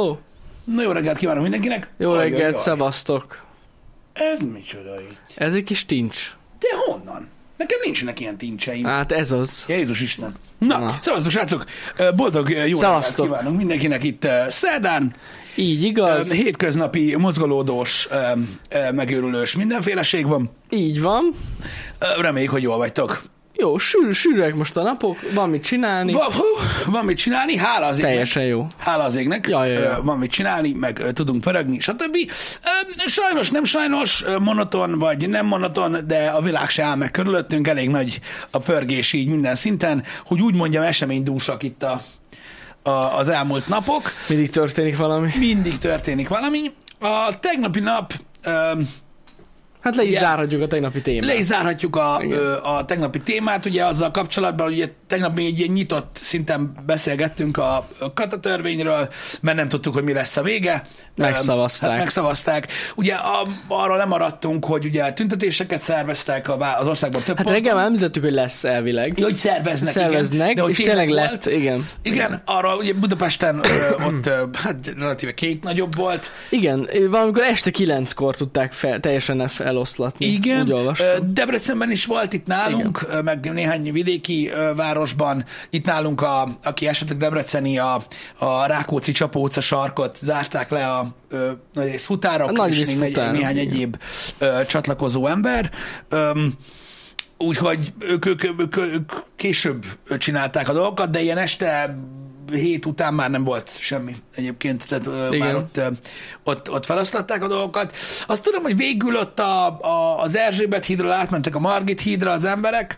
Ó, Na jó reggelt kívánok mindenkinek! jó reggelt, jaj. szevasztok. Ez micsoda itt? Ez egy kis tincs. De honnan? Nekem nincsenek ilyen tincseim. Hát ez az. Jézus Isten. Na, Na. szevasztok srácok! Boldog jó reggelt Szevasztok. kívánunk mindenkinek itt szerdán. Így igaz? Hétköznapi, mozgolódós, megőrülős mindenféleség van. Így van. Reméljük, hogy jól vagytok. Jó, sűr, sűrűek most a napok, van mit csinálni. Va, hú, van mit csinálni, hála az égnek. Teljesen jó. Hála az égnek, Ja, ja, ja. Van mit csinálni, meg tudunk pörögni, stb. Sajnos, nem sajnos, monoton vagy nem monoton, de a világ se áll meg körülöttünk, elég nagy a pörgés így minden szinten, hogy úgy mondjam, eseménydúsak itt a, a, az elmúlt napok. Mindig történik valami. Mindig történik valami. A tegnapi nap ö, Hát le is Ugye- zárhatjuk a tegnapi témát. le is zárhatjuk a, Igen. a tegnapi témát, ugye azzal kapcsolatban, hogy ugye tegnap mi egy ilyen nyitott szinten beszélgettünk a, katatörvényről, mert nem tudtuk, hogy mi lesz a vége. Megszavazták. Hát megszavazták. Ugye a, arra lemaradtunk, hogy ugye tüntetéseket szerveztek a, az országban több Hát ponton. reggel már említettük, hogy lesz elvileg. Hogy szerveznek, Szerveznek, igen. De hogy és tényleg volt. lett, igen. Igen, arra ugye Budapesten ott hát relatíve két nagyobb volt. Igen, valamikor este kilenckor tudták fel, teljesen el- eloszlatni. Igen, Úgy olvastam. Debrecenben is volt itt nálunk, ö, meg néhány vidéki városban. Itt nálunk, a, aki esetleg debreceni, a, a Rákóczi Csapóca sarkot zárták le a ö, nagyrészt futárok, A nagyrészt és még futárok, néhány igen. egyéb ö, csatlakozó ember. Öm, Úgyhogy ők, ők, ők, ők később csinálták a dolgokat, de ilyen este hét után már nem volt semmi egyébként, tehát Igen. már ott, ott, ott feloszlatták a dolgokat. Azt tudom, hogy végül ott a, a, az Erzsébet hídról átmentek a Margit hídra az emberek,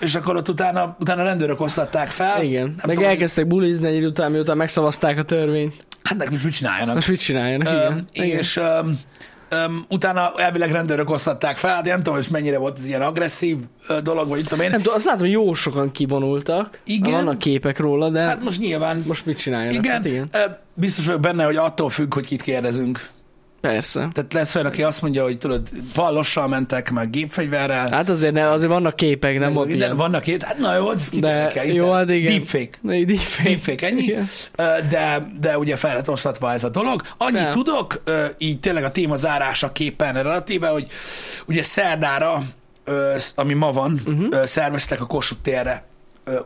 és akkor ott utána, utána rendőrök oszlatták fel. Igen, Nem meg tudom, elkezdtek bulizni egy után, miután megszavazták a törvényt. Hát nekik most mit csináljanak? Most mit csináljanak? Öm, Igen. Igen. és öm, öm, utána elvileg rendőrök osztatták fel, hát én nem tudom, hogy mennyire volt ez ilyen agresszív dolog, vagy itt tudom én. Nem tudom, azt látom, hogy jó sokan kivonultak. Igen. Vannak képek róla, de Hát most nyilván, most mit csináljanak? igen, Hát igen. Biztos vagyok benne, hogy attól függ, hogy kit kérdezünk. Persze. Tehát lesz olyan, aki azt mondja, hogy tudod, ballossal mentek, meg gépfegyverrel. Hát azért, ne, azért vannak képek, nem meg volt minden, ilyen. vannak két, hát na jó, ez De jó, hát igen. Deepfake. Deepfake. Deepfake, ennyi. Igen. De, de ugye fel lett oszlatva ez a dolog. Annyit Fel. tudok, így tényleg a téma zárása képen relatíve, hogy ugye szerdára, ami ma van, uh-huh. szerveztek a Kossuth térre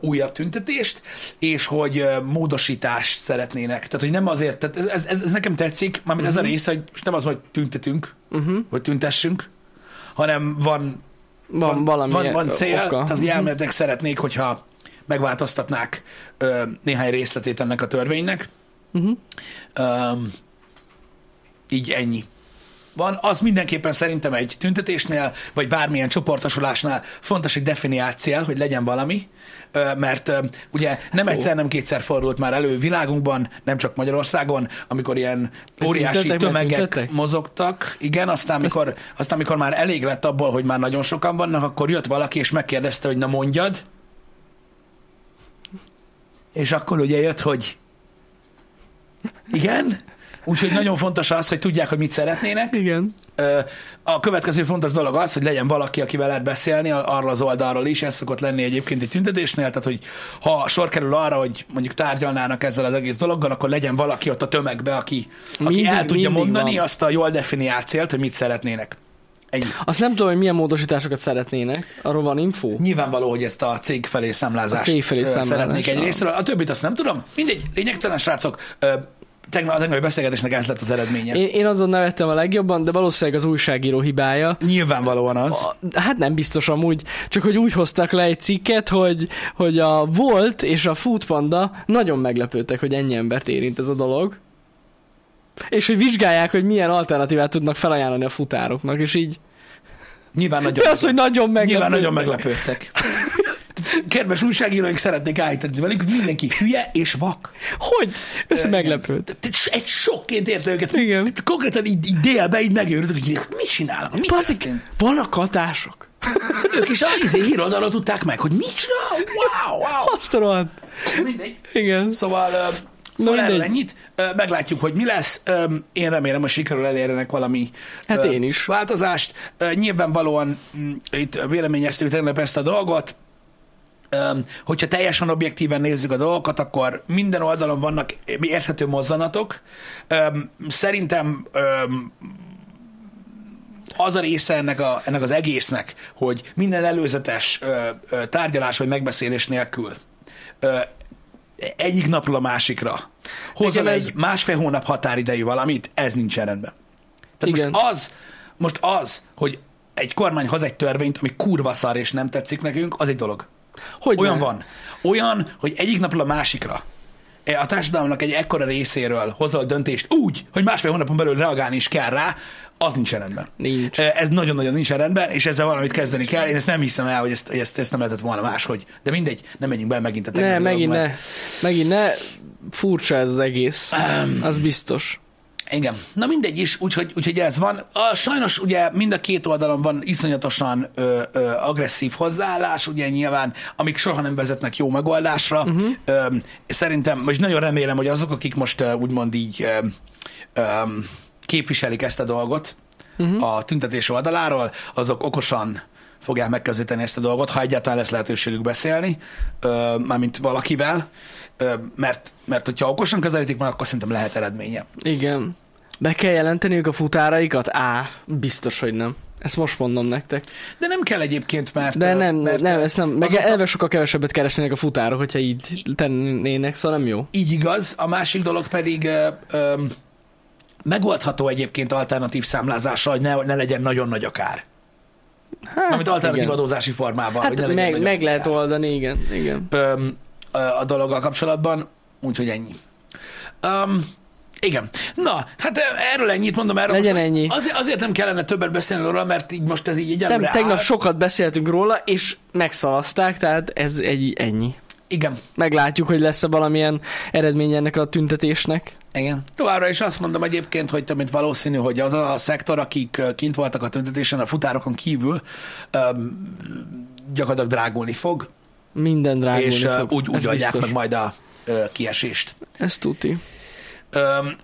újabb tüntetést, és hogy ö, módosítást szeretnének. Tehát, hogy nem azért, tehát ez, ez, ez, nekem tetszik, mármint uh-huh. ez a része, hogy most nem az, hogy tüntetünk, Uh-huh. vagy tüntessünk, hanem van Van, valami van, van cél, oka. tehát hogy elméletileg szeretnék, hogyha megváltoztatnák ö, néhány részletét ennek a törvénynek. Uh-huh. Um, így ennyi. Van, az mindenképpen szerintem egy tüntetésnél, vagy bármilyen csoportosulásnál fontos egy definiált cél, hogy legyen valami, mert ugye nem Ó. egyszer, nem kétszer fordult már elő világunkban, nem csak Magyarországon, amikor ilyen óriási tömegek mozogtak, igen, aztán mikor, aztán mikor már elég lett abból, hogy már nagyon sokan vannak, akkor jött valaki és megkérdezte, hogy na mondjad, és akkor ugye jött, hogy igen, úgyhogy nagyon fontos az, hogy tudják, hogy mit szeretnének. Igen. A következő fontos dolog az, hogy legyen valaki, akivel lehet beszélni arról az oldalról is, ez szokott lenni egyébként egy tüntetésnél, tehát hogy ha sor kerül arra, hogy mondjuk tárgyalnának ezzel az egész dologgal, akkor legyen valaki ott a tömegbe, aki, aki Mindig- el tudja mondani van. azt a jól definiált célt, hogy mit szeretnének. Ennyi. Azt nem tudom, hogy milyen módosításokat szeretnének. Arról van info? Nyilvánvaló, hogy ezt a cég felé számlázást A cég felé ö, számlázás, szeretnék egy részről. A többit azt nem tudom. Mindegy, lényegtelen srácok. Tegnap, a tegnapi beszélgetésnek ez lett az eredménye. Én, én azon nevettem a legjobban, de valószínűleg az újságíró hibája. Nyilvánvalóan az. A- Hát nem biztos amúgy, csak hogy úgy hoztak le egy cikket, hogy, hogy a Volt és a Foodpanda nagyon meglepődtek, hogy ennyi embert érint ez a dolog. És hogy vizsgálják, hogy milyen alternatívát tudnak felajánlani a futároknak, és így Nyilván nagyon, Mi az, hogy nagyon meglepődtek? nyilván nagyon meglepődtek. Kedves újságíróink szeretnék állítani velük, hogy mindenki hülye és vak. Hogy? Ez meglepőd. Tehát Egy sokként érte őket. Igen. Konkrétan így, így délbe így megőrültek, hogy mit csinálnak. Mit Baszik, vannak hatások. Ők is a izé híroldalon tudták meg, hogy mit csinál. Wow, wow. Azt rohadt. Mindegy. Igen. Szóval, szóval mindegy. erről ennyit. Meglátjuk, hogy mi lesz. Én remélem, hogy sikerül elérjenek valami Hát én is. változást. Nyilvánvalóan mm, itt véleményeztük tegnap ezt a dolgot. Hogyha teljesen objektíven nézzük a dolgokat, akkor minden oldalon vannak érthető mozzanatok. Szerintem az a része ennek, a, ennek az egésznek, hogy minden előzetes ö, ö, tárgyalás vagy megbeszélés nélkül ö, egyik napról a másikra Nekem egy ez- másfél hónap határidejű valamit, ez nincsen rendben. Tehát Igen. most az, most az, hogy egy kormány hoz egy törvényt, ami kurva szar és nem tetszik nekünk, az egy dolog. Hogy Olyan ne? van. Olyan, hogy egyik napról a másikra e, a társadalomnak egy ekkora részéről hozol döntést úgy, hogy másfél hónapon belül reagálni is kell rá, az nincsen rendben. Nincs. E, Ez nagyon-nagyon nincsen rendben, és ezzel valamit kezdeni kell. Én ezt nem hiszem el, hogy ezt, ezt, ezt nem lehetett volna máshogy. De mindegy, nem menjünk bele megint a Ne, technikai megint dologba. ne. Megint ne. Furcsa ez az egész. Az biztos. Igen. Na mindegy is, úgyhogy, úgyhogy ez van. A, sajnos ugye mind a két oldalon van iszonyatosan ö, ö, agresszív hozzáállás, ugye nyilván, amik soha nem vezetnek jó megoldásra. Uh-huh. Ö, szerintem, vagy nagyon remélem, hogy azok, akik most úgymond így ö, ö, képviselik ezt a dolgot uh-huh. a tüntetés oldaláról, azok okosan fogják megközelíteni ezt a dolgot, ha egyáltalán lesz lehetőségük beszélni, ö, mármint valakivel, ö, mert, mert hogyha okosan közelítik meg, akkor szerintem lehet eredménye. Igen. Be kell jelenteniük a futáraikat? Á, biztos, hogy nem. Ezt most mondom nektek. De nem kell egyébként, mert... De nem, mert nem, ezt nem. Meg azok elve sokkal kevesebbet keresnének a futárok, hogyha így tennének, szóval nem jó. Így igaz, a másik dolog pedig ö, ö, megoldható egyébként alternatív számlázással, hogy ne, ne legyen nagyon nagy a kár. Hát, Amit alternatív igen. adózási formában. hogy Hát legyen meg, meg lehet oldani, igen, igen. Öm, a dologgal kapcsolatban, úgyhogy ennyi. Um, igen. Na, hát erről ennyit mondom. Erről Legyen most, ennyi. Azért, azért nem kellene többet beszélni róla, mert így most ez így Nem, egyelőre tegnap áll. sokat beszéltünk róla, és megszavazták, tehát ez egy ennyi. Igen. Meglátjuk, hogy lesz-e valamilyen eredmény ennek a tüntetésnek. Igen. Továbbra is azt mondom egyébként, hogy több mint valószínű, hogy az a szektor, akik kint voltak a tüntetésen a futárokon kívül, öm, gyakorlatilag drágulni fog, Minden drágulni és fog. úgy, úgy ez adják biztos. meg majd a ö, kiesést. Ez tuti. Öm,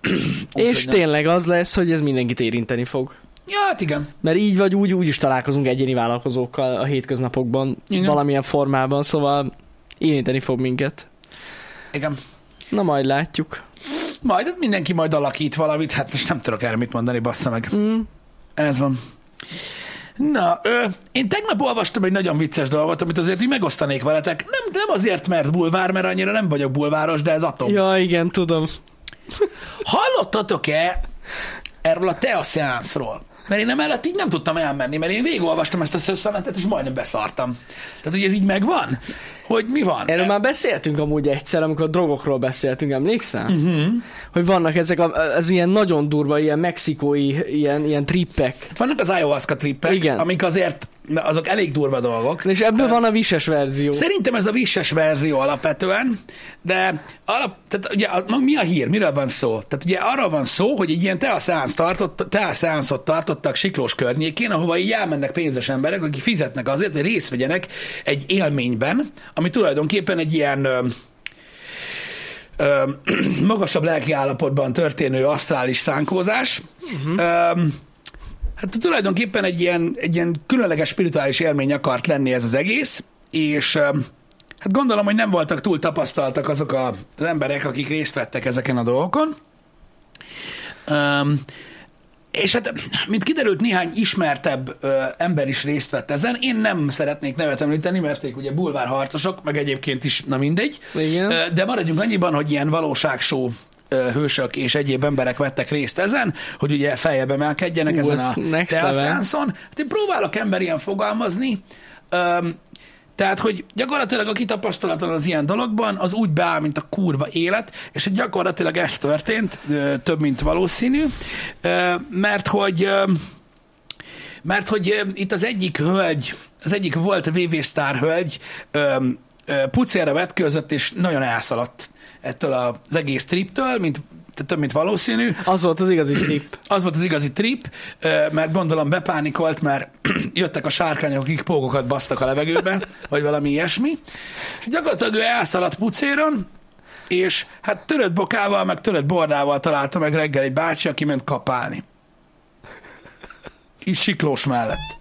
És úgyhogy nem- tényleg az lesz, hogy ez mindenkit érinteni fog. Ja, hát igen. Mert így vagy úgy, úgy is találkozunk egyéni vállalkozókkal a hétköznapokban, Igen. valamilyen formában, szóval érinteni fog minket. Igen. Na majd látjuk. Majd mindenki majd alakít valamit, hát most nem tudok erre mit mondani, bassza meg. Mm. Ez van. Na, ö, én tegnap olvastam egy nagyon vicces dolgot, amit azért így megosztanék veletek. Nem, nem azért, mert bulvár, mert annyira nem vagyok bulváros, de ez atom. Ja, igen, tudom. Hallottatok-e erről a Tea szeánszról? Mert én emellett így nem tudtam elmenni, mert én végigolvastam ezt a szösszenetet, és majdnem beszartam. Tehát, hogy ez így megvan? Hogy mi van? Erről már beszéltünk amúgy egyszer, amikor a drogokról beszéltünk, emlékszel? Uh-huh. Hogy vannak ezek a, az ilyen nagyon durva, ilyen mexikói, ilyen, ilyen trippek. Vannak az ayahuasca trippek, Igen. amik azért, na, azok elég durva dolgok. És ebből van a vises verzió. Szerintem ez a visses verzió alapvetően, de alap, tehát ugye mi a hír, miről van szó? Tehát ugye arról van szó, hogy egy ilyen teaszeánsz tartott, teaszeánszot tartottak Siklós környékén, ahova így elmennek pénzes emberek, akik fizetnek azért, hogy részt vegyenek egy élményben, ami tulajdonképpen egy ilyen ö, ö, magasabb lelki állapotban történő asztrális szánkózás. Uh-huh. Ö, Hát tulajdonképpen egy ilyen, egy ilyen különleges spirituális élmény akart lenni ez az egész, és hát gondolom, hogy nem voltak túl tapasztaltak azok a, az emberek, akik részt vettek ezeken a dolgokon. Um, és hát, mint kiderült, néhány ismertebb ö, ember is részt vett ezen. Én nem szeretnék nevet említeni, mert ők ugye bulvárharcosok, meg egyébként is, na mindegy. Igen. Ö, de maradjunk annyiban, hogy ilyen valóságsó hősök és egyéb emberek vettek részt ezen, hogy ugye feljebb emelkedjenek Ú, ezen ez a teaszánszon. Hát én próbálok ember ilyen fogalmazni, Öm, tehát, hogy gyakorlatilag aki tapasztalatlan az ilyen dologban, az úgy beáll, mint a kurva élet, és hogy gyakorlatilag ez történt, több, mint valószínű, mert hogy mert hogy itt az egyik hölgy, az egyik volt VV Star hölgy, pucérra vetkőzött, és nagyon elszaladt ettől az egész triptől, mint több, mint valószínű. Az volt az igazi trip. Az volt az igazi trip, mert gondolom bepánikolt, mert jöttek a sárkányok, akik pókokat basztak a levegőbe, vagy valami ilyesmi. És gyakorlatilag ő elszaladt pucéron, és hát törött bokával, meg törött bordával találta meg reggel egy bácsi, aki ment kapálni. Így siklós mellett.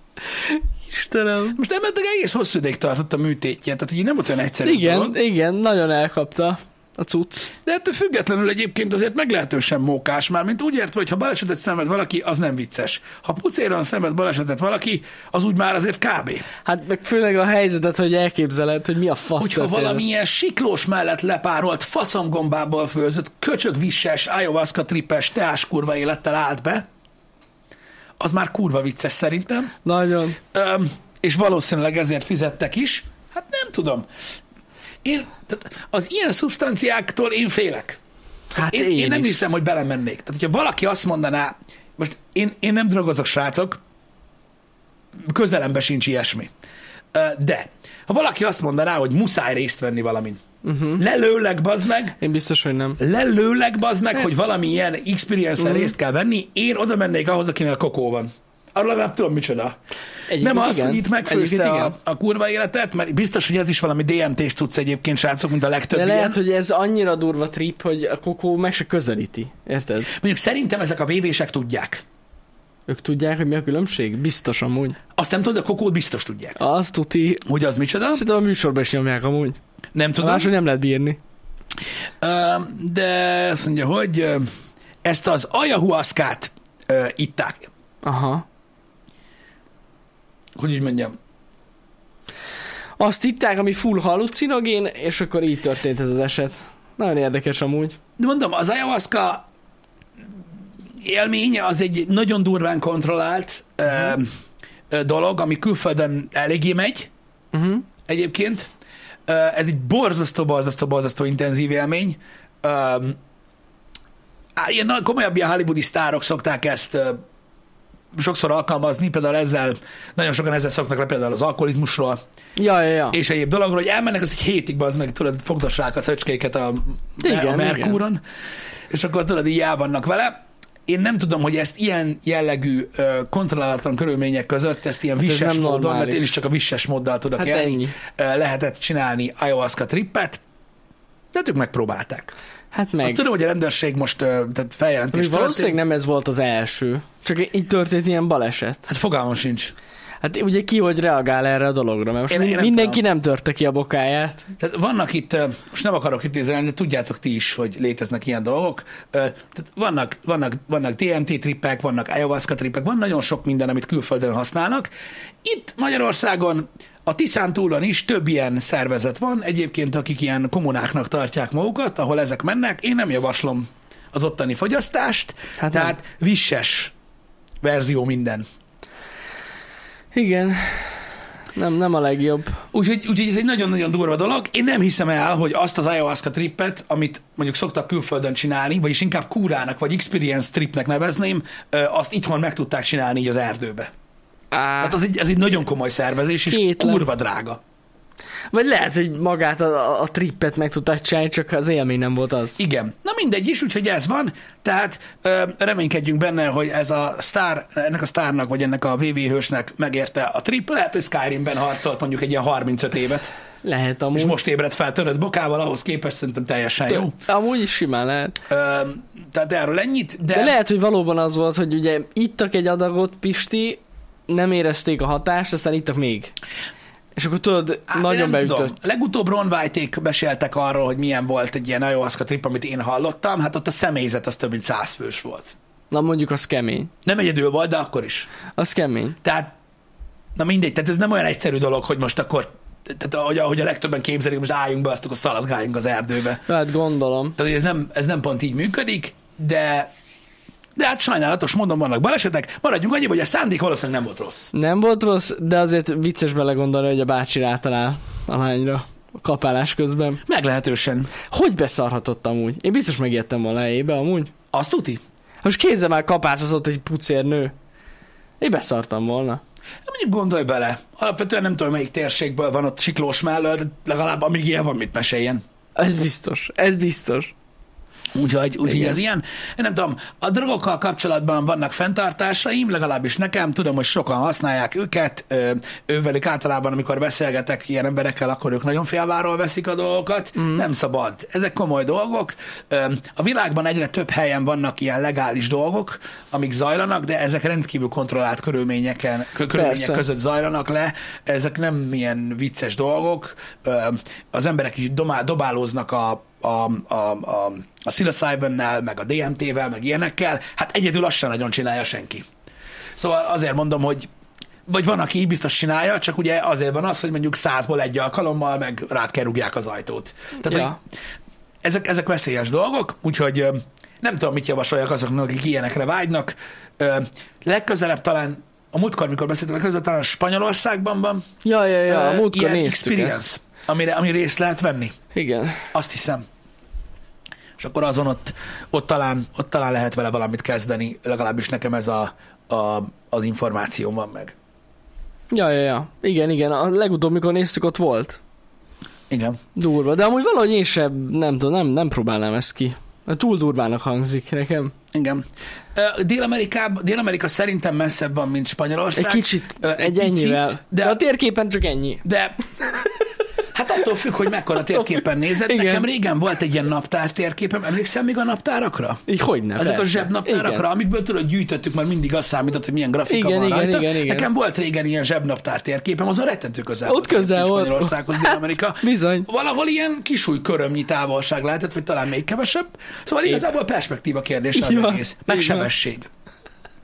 Istenem. Most emellett egész hosszú ideig tartott a műtétje, tehát így nem volt olyan egyszerű Igen, dolog. igen, nagyon elkapta a cucc. De ettől függetlenül egyébként azért meglehetősen mókás már, mint úgy értve, hogy ha balesetet szenved valaki, az nem vicces. Ha pucéran szenved balesetet valaki, az úgy már azért kb. Hát meg főleg a helyzetet, hogy elképzeled, hogy mi a fasz Hogyha valamilyen siklós mellett lepárolt, faszomgombából főzött, köcsögvisses, ayahuasca trippes, teás kurva élettel állt be, az már kurva vicces szerintem. Nagyon. Öm, és valószínűleg ezért fizettek is. Hát nem tudom. Én, tehát az ilyen szubstanciáktól én félek. Hát Én, én, én nem is. hiszem, hogy belemennék. Tehát, hogyha valaki azt mondaná, most én, én nem drogozok, srácok, közelembe sincs ilyesmi. De, ha valaki azt mondaná, hogy muszáj részt venni valamin, uh-huh. lelőleg, bazd meg, Én biztos, hogy nem. lelőleg, bazd meg, hogy valami ilyen experience-en Mhm. részt kell venni, én oda mennék ahhoz, akinek kokó van. Arra legalább tudom, micsoda. Egyébként Nem az, igen. hogy itt megfőzte a, a kurva életet, mert biztos, hogy ez is valami DMT-s tudsz egyébként, srácok, mint a legtöbb De ilyen. lehet, hogy ez annyira durva trip, hogy a kokó meg se közelíti. Érted? Mondjuk szerintem ezek a vévések tudják. Ők tudják, hogy mi a különbség? Biztos amúgy. Azt nem tudod, a kokót biztos tudják. Azt tuti. Hogy az micsoda? Szerintem a műsorban is nyomják amúgy. Nem tudom. máshogy nem lehet bírni. Ö, De azt mondja, hogy ezt az ayahuaszkát ö, itták. Aha. Hogy úgy mondjam. Azt itták, ami full halucinogén, és akkor így történt ez az eset. Nagyon érdekes amúgy. De mondom, az ayahuasca élménye az egy nagyon durván kontrollált ö, ö, dolog, ami külföldön eléggé megy Uh-huh. egyébként. Ö, Ez egy borzasztó, borzasztó, borzasztó intenzív élmény. Ö, Ilyen komolyabb ilyen hollywoodi sztárok szokták ezt sokszor alkalmazni, például ezzel, nagyon sokan ezzel szoknak le például az alkoholizmusról, Ja, ja, ja. és egyéb dologról, hogy elmennek, az egy hétig, az meg tudod, fogdossák a szöcskéket a, Igen, a Merkúron, és akkor tudod, így el vannak vele. Én nem tudom, hogy ezt ilyen jellegű kontrollálatlan körülmények között, ezt ilyen Hát ez visses nem módon, mert én is csak a visses móddal tudok Hát élni, ennyi. lehetett csinálni ayahuasca trippet, de ők megpróbálták. Hát Meg. Azt tudom, hogy a rendőrség most tehát feljelentés Még valószínűleg történt. nem ez volt az első. Csak így történt ilyen baleset. Hát fogalmam sincs. Hát ugye ki hogy reagál erre a dologra, mert most Én- én nem mindenki tudom. nem törte ki a bokáját. Tehát vannak itt, most nem akarok kritizálni, de tudjátok ti is, hogy léteznek ilyen dolgok. Tehát vannak, vannak, vannak DMT trippek, vannak ayahuasca trippek, van nagyon sok minden, amit külföldön használnak. Itt Magyarországon a Tiszán túlon is több ilyen szervezet van, egyébként akik ilyen kommunáknak tartják magukat, ahol ezek mennek. Én nem javaslom az ottani fogyasztást, Hát hát nem. tehát visses verzió minden. Igen. Nem, nem a legjobb. Úgyhogy, úgyhogy ez egy nagyon-nagyon durva dolog. Én nem hiszem el, hogy azt az ayahuasca trippet, amit mondjuk szoktak külföldön csinálni, vagyis inkább kúrának, vagy experience tripnek nevezném, azt itthon meg tudták csinálni így az erdőbe. Á, Hát az egy, ez egy nagyon komoly szervezés, és Kétlem. kurva drága. Vagy lehet, hogy magát a, a, trippet meg tudták csinálni, csak az élmény nem volt az. Igen. Na mindegy is, úgyhogy ez van. Tehát ö, reménykedjünk benne, hogy ez a sztár, ennek a sztárnak, vagy ennek a VV hősnek megérte a trip. Lehet, hogy Skyrimben harcolt mondjuk egy ilyen 35 évet, Lehet amúgy. és most ébredt fel törött bokával, ahhoz képest szerintem teljesen jó. Amúgy is simán lehet. Ö, tehát erről ennyit, de, De lehet, hogy valóban az volt, hogy ugye ittak egy adagot, Pisti, nem érezték a hatást, aztán ittak még. És akkor tudod, Hát, nagyon beütött. Tudom. Legutóbb Ron White-ék meséltek arról, hogy milyen volt egy ilyen ayahuasca trip, amit én hallottam, hát ott a személyzet az több mint száz fős volt. Na mondjuk az kemény. Nem egyedül volt, de akkor is. Az kemény. Tehát, na mindegy, tehát ez nem olyan egyszerű dolog, hogy most akkor, tehát ahogy, ahogy a legtöbben képzelik, most álljunk be, azt akkor szaladgáljunk az erdőbe. Hát gondolom. Tehát ez nem, ez nem pont így működik, de de hát sajnálatos mondom, vannak balesetek, maradjunk annyiba, hogy a szándék valószínűleg nem volt rossz. Nem volt rossz, de azért vicces belegondolni, hogy a bácsi rátalál a lányra a kapálás közben. Meglehetősen. Hogy beszarhatott amúgy? Én biztos megijedtem volna helyébe amúgy. Azt tuti? Most kézzel már kapászott egy pucér nő. Én beszartam volna. Mondjuk gondolj bele. Alapvetően nem tudom, melyik térségből van ott siklós mellől, de legalább amíg ilyen van, mit meséljen. Ez biztos. Ez biztos. Úgyhogy, úgyhogy ez ilyen. Én nem tudom, a drogokkal kapcsolatban vannak fenntartásaim, legalábbis nekem, tudom, hogy sokan használják őket, ővelük általában, amikor beszélgetek ilyen emberekkel, akkor ők nagyon félváról veszik a dolgokat, mm. nem szabad. Ezek komoly dolgok. A világban egyre több helyen vannak ilyen legális dolgok, amik zajlanak, de ezek rendkívül kontrollált körülményeken, kö- körülmények Persze. között zajlanak le. Ezek nem ilyen vicces dolgok. Az emberek is domá- dobálóznak a, a, a, a, a psilocybin-nel, meg a DMT-vel, meg ilyenekkel. Hát egyedül azt sem nagyon csinálja senki. Szóval azért mondom, hogy vagy van, aki így biztos csinálja, csak ugye azért van az, hogy mondjuk százból egy alkalommal meg rád kell rúgják az ajtót. Tehát, Ja. hogy ezek, ezek veszélyes dolgok, úgyhogy nem tudom, mit javasoljak azoknak, akik ilyenekre vágynak. Legközelebb talán, a múltkor, mikor beszéltem, legközelebb talán Spanyolországban van Ja, ja, ja, a múltkor ilyen néztük experience, ezt. Amire, ami részt lehet venni. Igen. Azt hiszem. És akkor azon ott, ott, talán, ott talán lehet vele valamit kezdeni, legalábbis nekem ez a, a, az információ van meg. Ja, ja, ja. Igen, igen. A legutóbb, mikor néztük, ott volt. Igen. Durva. De amúgy valahogy én sem, nem tudom, nem, nem próbálnám ezt ki. Túl durvának hangzik nekem. Igen. Ö, Dél-Amerikában, Dél-Amerika szerintem messzebb van, mint Spanyolország. Egy kicsit, Ö, egy ennyivel. de, De a térképen csak ennyi. de hát attól függ, hogy mekkora térképen nézed. Igen. Nekem régen volt egy ilyen naptár térképem. Emlékszem még a naptárakra? Így hogy ne, Ezek a persze. zsebnaptárakra, Igen. amikből tudod, gyűjtöttük, mert mindig azt számított, hogy milyen grafika Igen, van igen, rajta. igen, igen. Nekem volt régen ilyen zsebnaptár térképem, azon rettentő közel Ott közel volt. Spanyolországhoz, Dél-Amerika. Bizony. Valahol ilyen kisúj körömnyi távolság lehetett, vagy talán még kevesebb. Szóval igazából perspektíva kérdés az egész. Meg sebesség.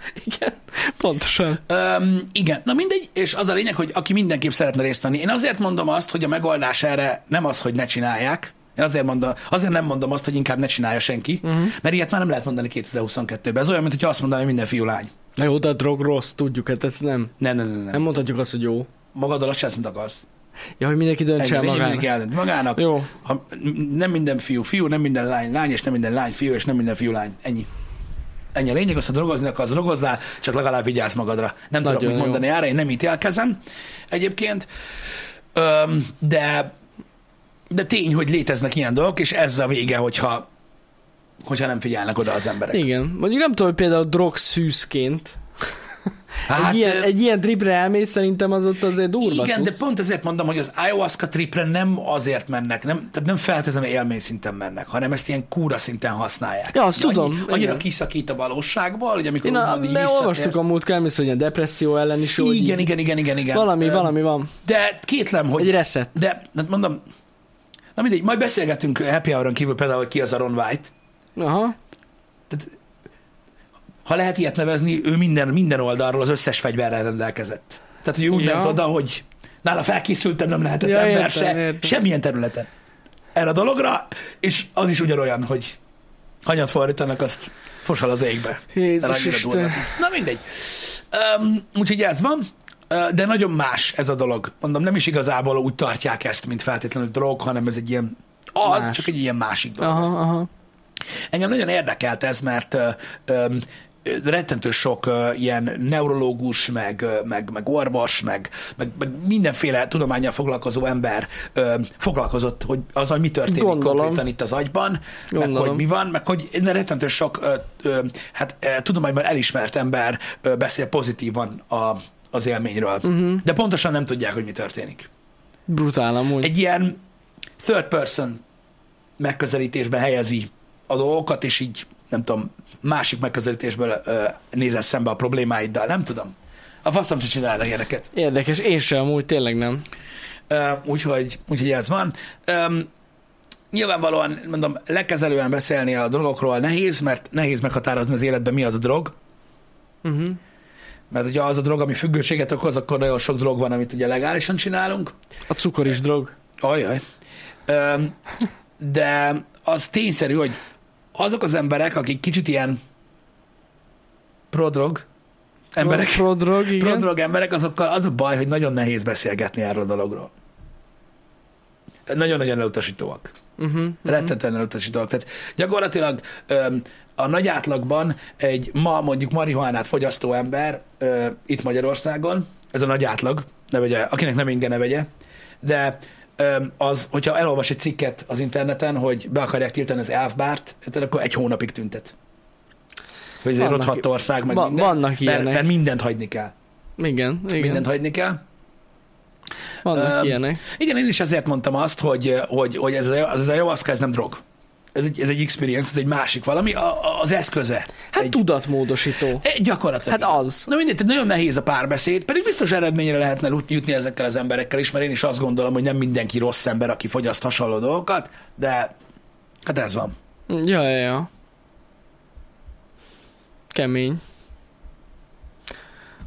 Igen, pontosan. Öm, igen, na mindegy, és az a lényeg, hogy aki mindenképp szeretne részt venni. Én azért mondom azt, hogy a megoldás erre nem az, hogy ne csinálják, én azért, mondom, azért nem mondom azt, hogy inkább ne csinálja senki, uh-huh. mert ilyet már nem lehet mondani 2022-ben. Ez olyan, mint hogy azt mondaná, hogy minden fiú lány. Na jó, de a drog rossz, tudjuk, hát ez nem. Nem, nem, nem. nem. Nem mondhatjuk azt, hogy jó. Magaddal azt mint akarsz. Ja, hogy mindenki döntse el magának. mindenki eldönti magának. Jó. Ha, nem minden fiú fiú, nem minden lány lány, és nem minden lány fiú, és nem minden fiú lány. Ennyi. Ennyi a lényeg, azt, ha drogozni akarsz, drogozzál, csak legalább vigyázz magadra. Nem Nagyon tudok mit mondani erre, én nem ítélkezem egyébként, Öm, de, de tény, hogy léteznek ilyen dolgok, és ez a vége, hogyha, hogyha nem figyelnek oda az emberek. Igen. Mondjuk nem tudom, hogy például drogszűzként. Hát, egy, ilyen, egy ilyen tripre elmész, szerintem az ott azért durva igen, de tudsz. pont ezért mondom, hogy az ayahuasca tripre nem azért mennek, nem, tehát nem feltétlenül élmény szinten mennek, hanem ezt ilyen kúra szinten használják. Ja, azt Annyi- tudom, Annyira igen. kiszakít a valóságból, hogy amikor Én a, de olvastuk a múltkor, elmész, hogy ilyen depresszió ellen is jó. Igen, igen, igen, igen, igen. Valami, Ö, valami van. De kétlem, hogy... Egy reset. De, hát mondom, na mindegy, majd beszélgetünk Happy Hour-on kívül például, hogy ki az a Ron White. Aha. Tehát, ha lehet ilyet nevezni, ő minden, minden oldalról az összes fegyverrel rendelkezett. Tehát, hogy úgy Ja. ment oda, hogy nála felkészültem, nem lehetett Ja, ember értem, se, értem. semmilyen területen. Erre a dologra, és az is ugyanolyan, hogy hanyat fordítanak, azt fosal az égbe. Jézus Isten. Na mindegy. Um, úgyhogy ez van, de nagyon más ez a dolog. Mondom, nem is igazából úgy tartják ezt, mint feltétlenül drog, hanem ez egy ilyen az, Más. csak egy ilyen másik dolog. Aha, aha. Engem nagyon érdekelt ez, mert ö, ö, rettentő sok ö, ilyen neurológus, meg, meg, meg orvos, meg, meg, meg mindenféle tudományjal foglalkozó ember ö, foglalkozott, hogy az, hogy mi történik Gondolom. konkrétan itt az agyban, meg Gondolom. hogy mi van, meg hogy rettentő sok ö, hát, tudományban elismert ember beszél pozitívan a, az élményről. Uh-huh. De pontosan nem tudják, hogy mi történik. Brutál amúgy. Egy ilyen third person megközelítésbe helyezi a dolgokat, és így, nem tudom, másik megközelítésből ö, nézel szembe a problémáiddal, nem tudom. A faszom se csinálnak ilyeneket. Érdekes, én sem amúgy, tényleg nem. Ö, úgyhogy, úgyhogy ez van. Ö, nyilvánvalóan, mondom, lekezelően beszélni a drogokról nehéz, mert nehéz meghatározni az életben, mi az a drog. Uh-huh. Mert ugye az a drog, ami függőséget okoz, akkor nagyon sok drog van, amit ugye legálisan csinálunk. A cukor is drog. Ajaj. De az tényszerű, hogy azok az emberek, akik kicsit ilyen prodrog emberek, Pro, pro drog, igen. prodrog emberek, azokkal az a baj, hogy nagyon nehéz beszélgetni erről a dologról. Nagyon-nagyon elutasítóak. Uh-huh. Rettentően elutasítóak. Tehát gyakorlatilag öm, a nagy átlagban egy ma mondjuk marihuánát fogyasztó ember ö, itt Magyarországon, ez a nagy átlag, ne vegye, akinek nem inge, ne vegye, de az, hogyha elolvas egy cikket az interneten, hogy be akarják tiltani az elfbárt, akkor egy hónapig tüntet. Hogy ezért rothadt ország, meg minden. vannak mert, ilyenek. mert mindent hagyni kell. Igen, igen. Mindent hagyni kell. Vannak Öm, ilyenek. Igen, én is ezért mondtam azt, hogy, hogy, hogy ez, a, az, ez a ayahuasca, ez nem drog. Ez egy, ez egy experience, ez egy másik valami, a, a, az eszköze. Hát egy, tudatmódosító. egy gyakorlatilag. Hát az. Na mindegy, nagyon nehéz a párbeszéd, pedig biztos eredményre lehetne jutni ezekkel az emberekkel is, mert én is azt gondolom, hogy nem mindenki rossz ember, aki fogyaszt hasonló dolgokat, de hát ez van. Ja, ja, ja. Kemény.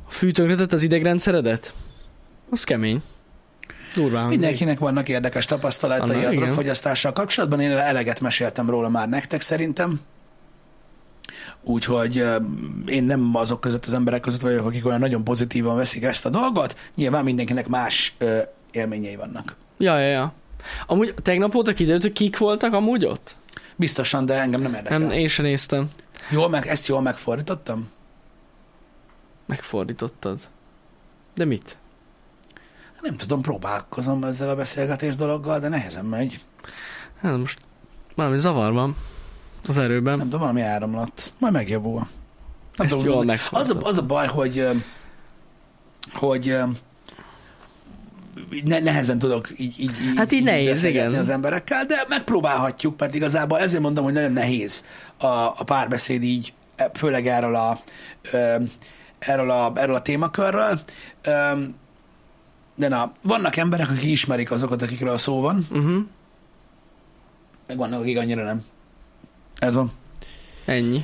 A fű az idegrendszeredet? Az kemény. Durván. Mindenkinek vannak érdekes tapasztalatai Anna, a drogfogyasztással kapcsolatban, én eleget meséltem róla már nektek szerintem. Úgyhogy én nem azok között az emberek között vagyok, akik olyan nagyon pozitívan veszik ezt a dolgot. Nyilván mindenkinek más élményei vannak. Ja, ja, ja. Amúgy tegnap óta kiderült, hogy kik voltak amúgy ott? Biztosan, de engem nem érdekel. Nem, én sem néztem. Jól meg, ezt jól megfordítottam? Megfordítottad. De mit? Nem tudom, próbálkozom ezzel a beszélgetés dologgal, de nehezen megy. Hát most valami zavar van az erőben. Nem tudom, valami áramlat. Majd megjavul. Nem Ezt tudom, jól az, a, az a baj, hogy hogy így ne, nehezen tudok így, így, így Hát így nehéz, beszélgetni igen. az emberekkel, de megpróbálhatjuk, mert igazából ezért mondom, hogy nagyon nehéz a, a párbeszéd így, főleg erről a, erről a, erről a témakörről. De na, vannak emberek, akik ismerik azokat, akikről szó van, Uh-huh. meg vannak, akik annyira nem. Ez van. Ennyi.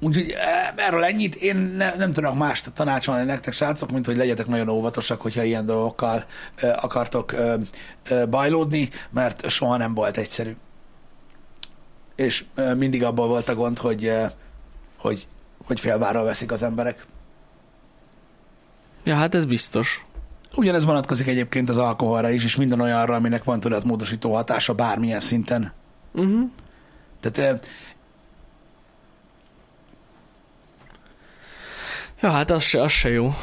Úgyhogy eh, erről ennyit, én ne, nem tudok mást tanácsolni nektek, srácok, mint hogy legyetek nagyon óvatosak, hogyha ilyen dolgokkal ö, akartok ö, ö, bajlódni, mert soha nem volt egyszerű. És ö, mindig abból volt a gond, hogy, ö, hogy, hogy félváról veszik az emberek. Ja, hát ez biztos. Ugyanez vonatkozik egyébként az alkoholra is, és minden olyanra, aminek van tudatmódosító hatása bármilyen szinten. Uh-huh. Tehát ö, Ja, hát az se, az se jó.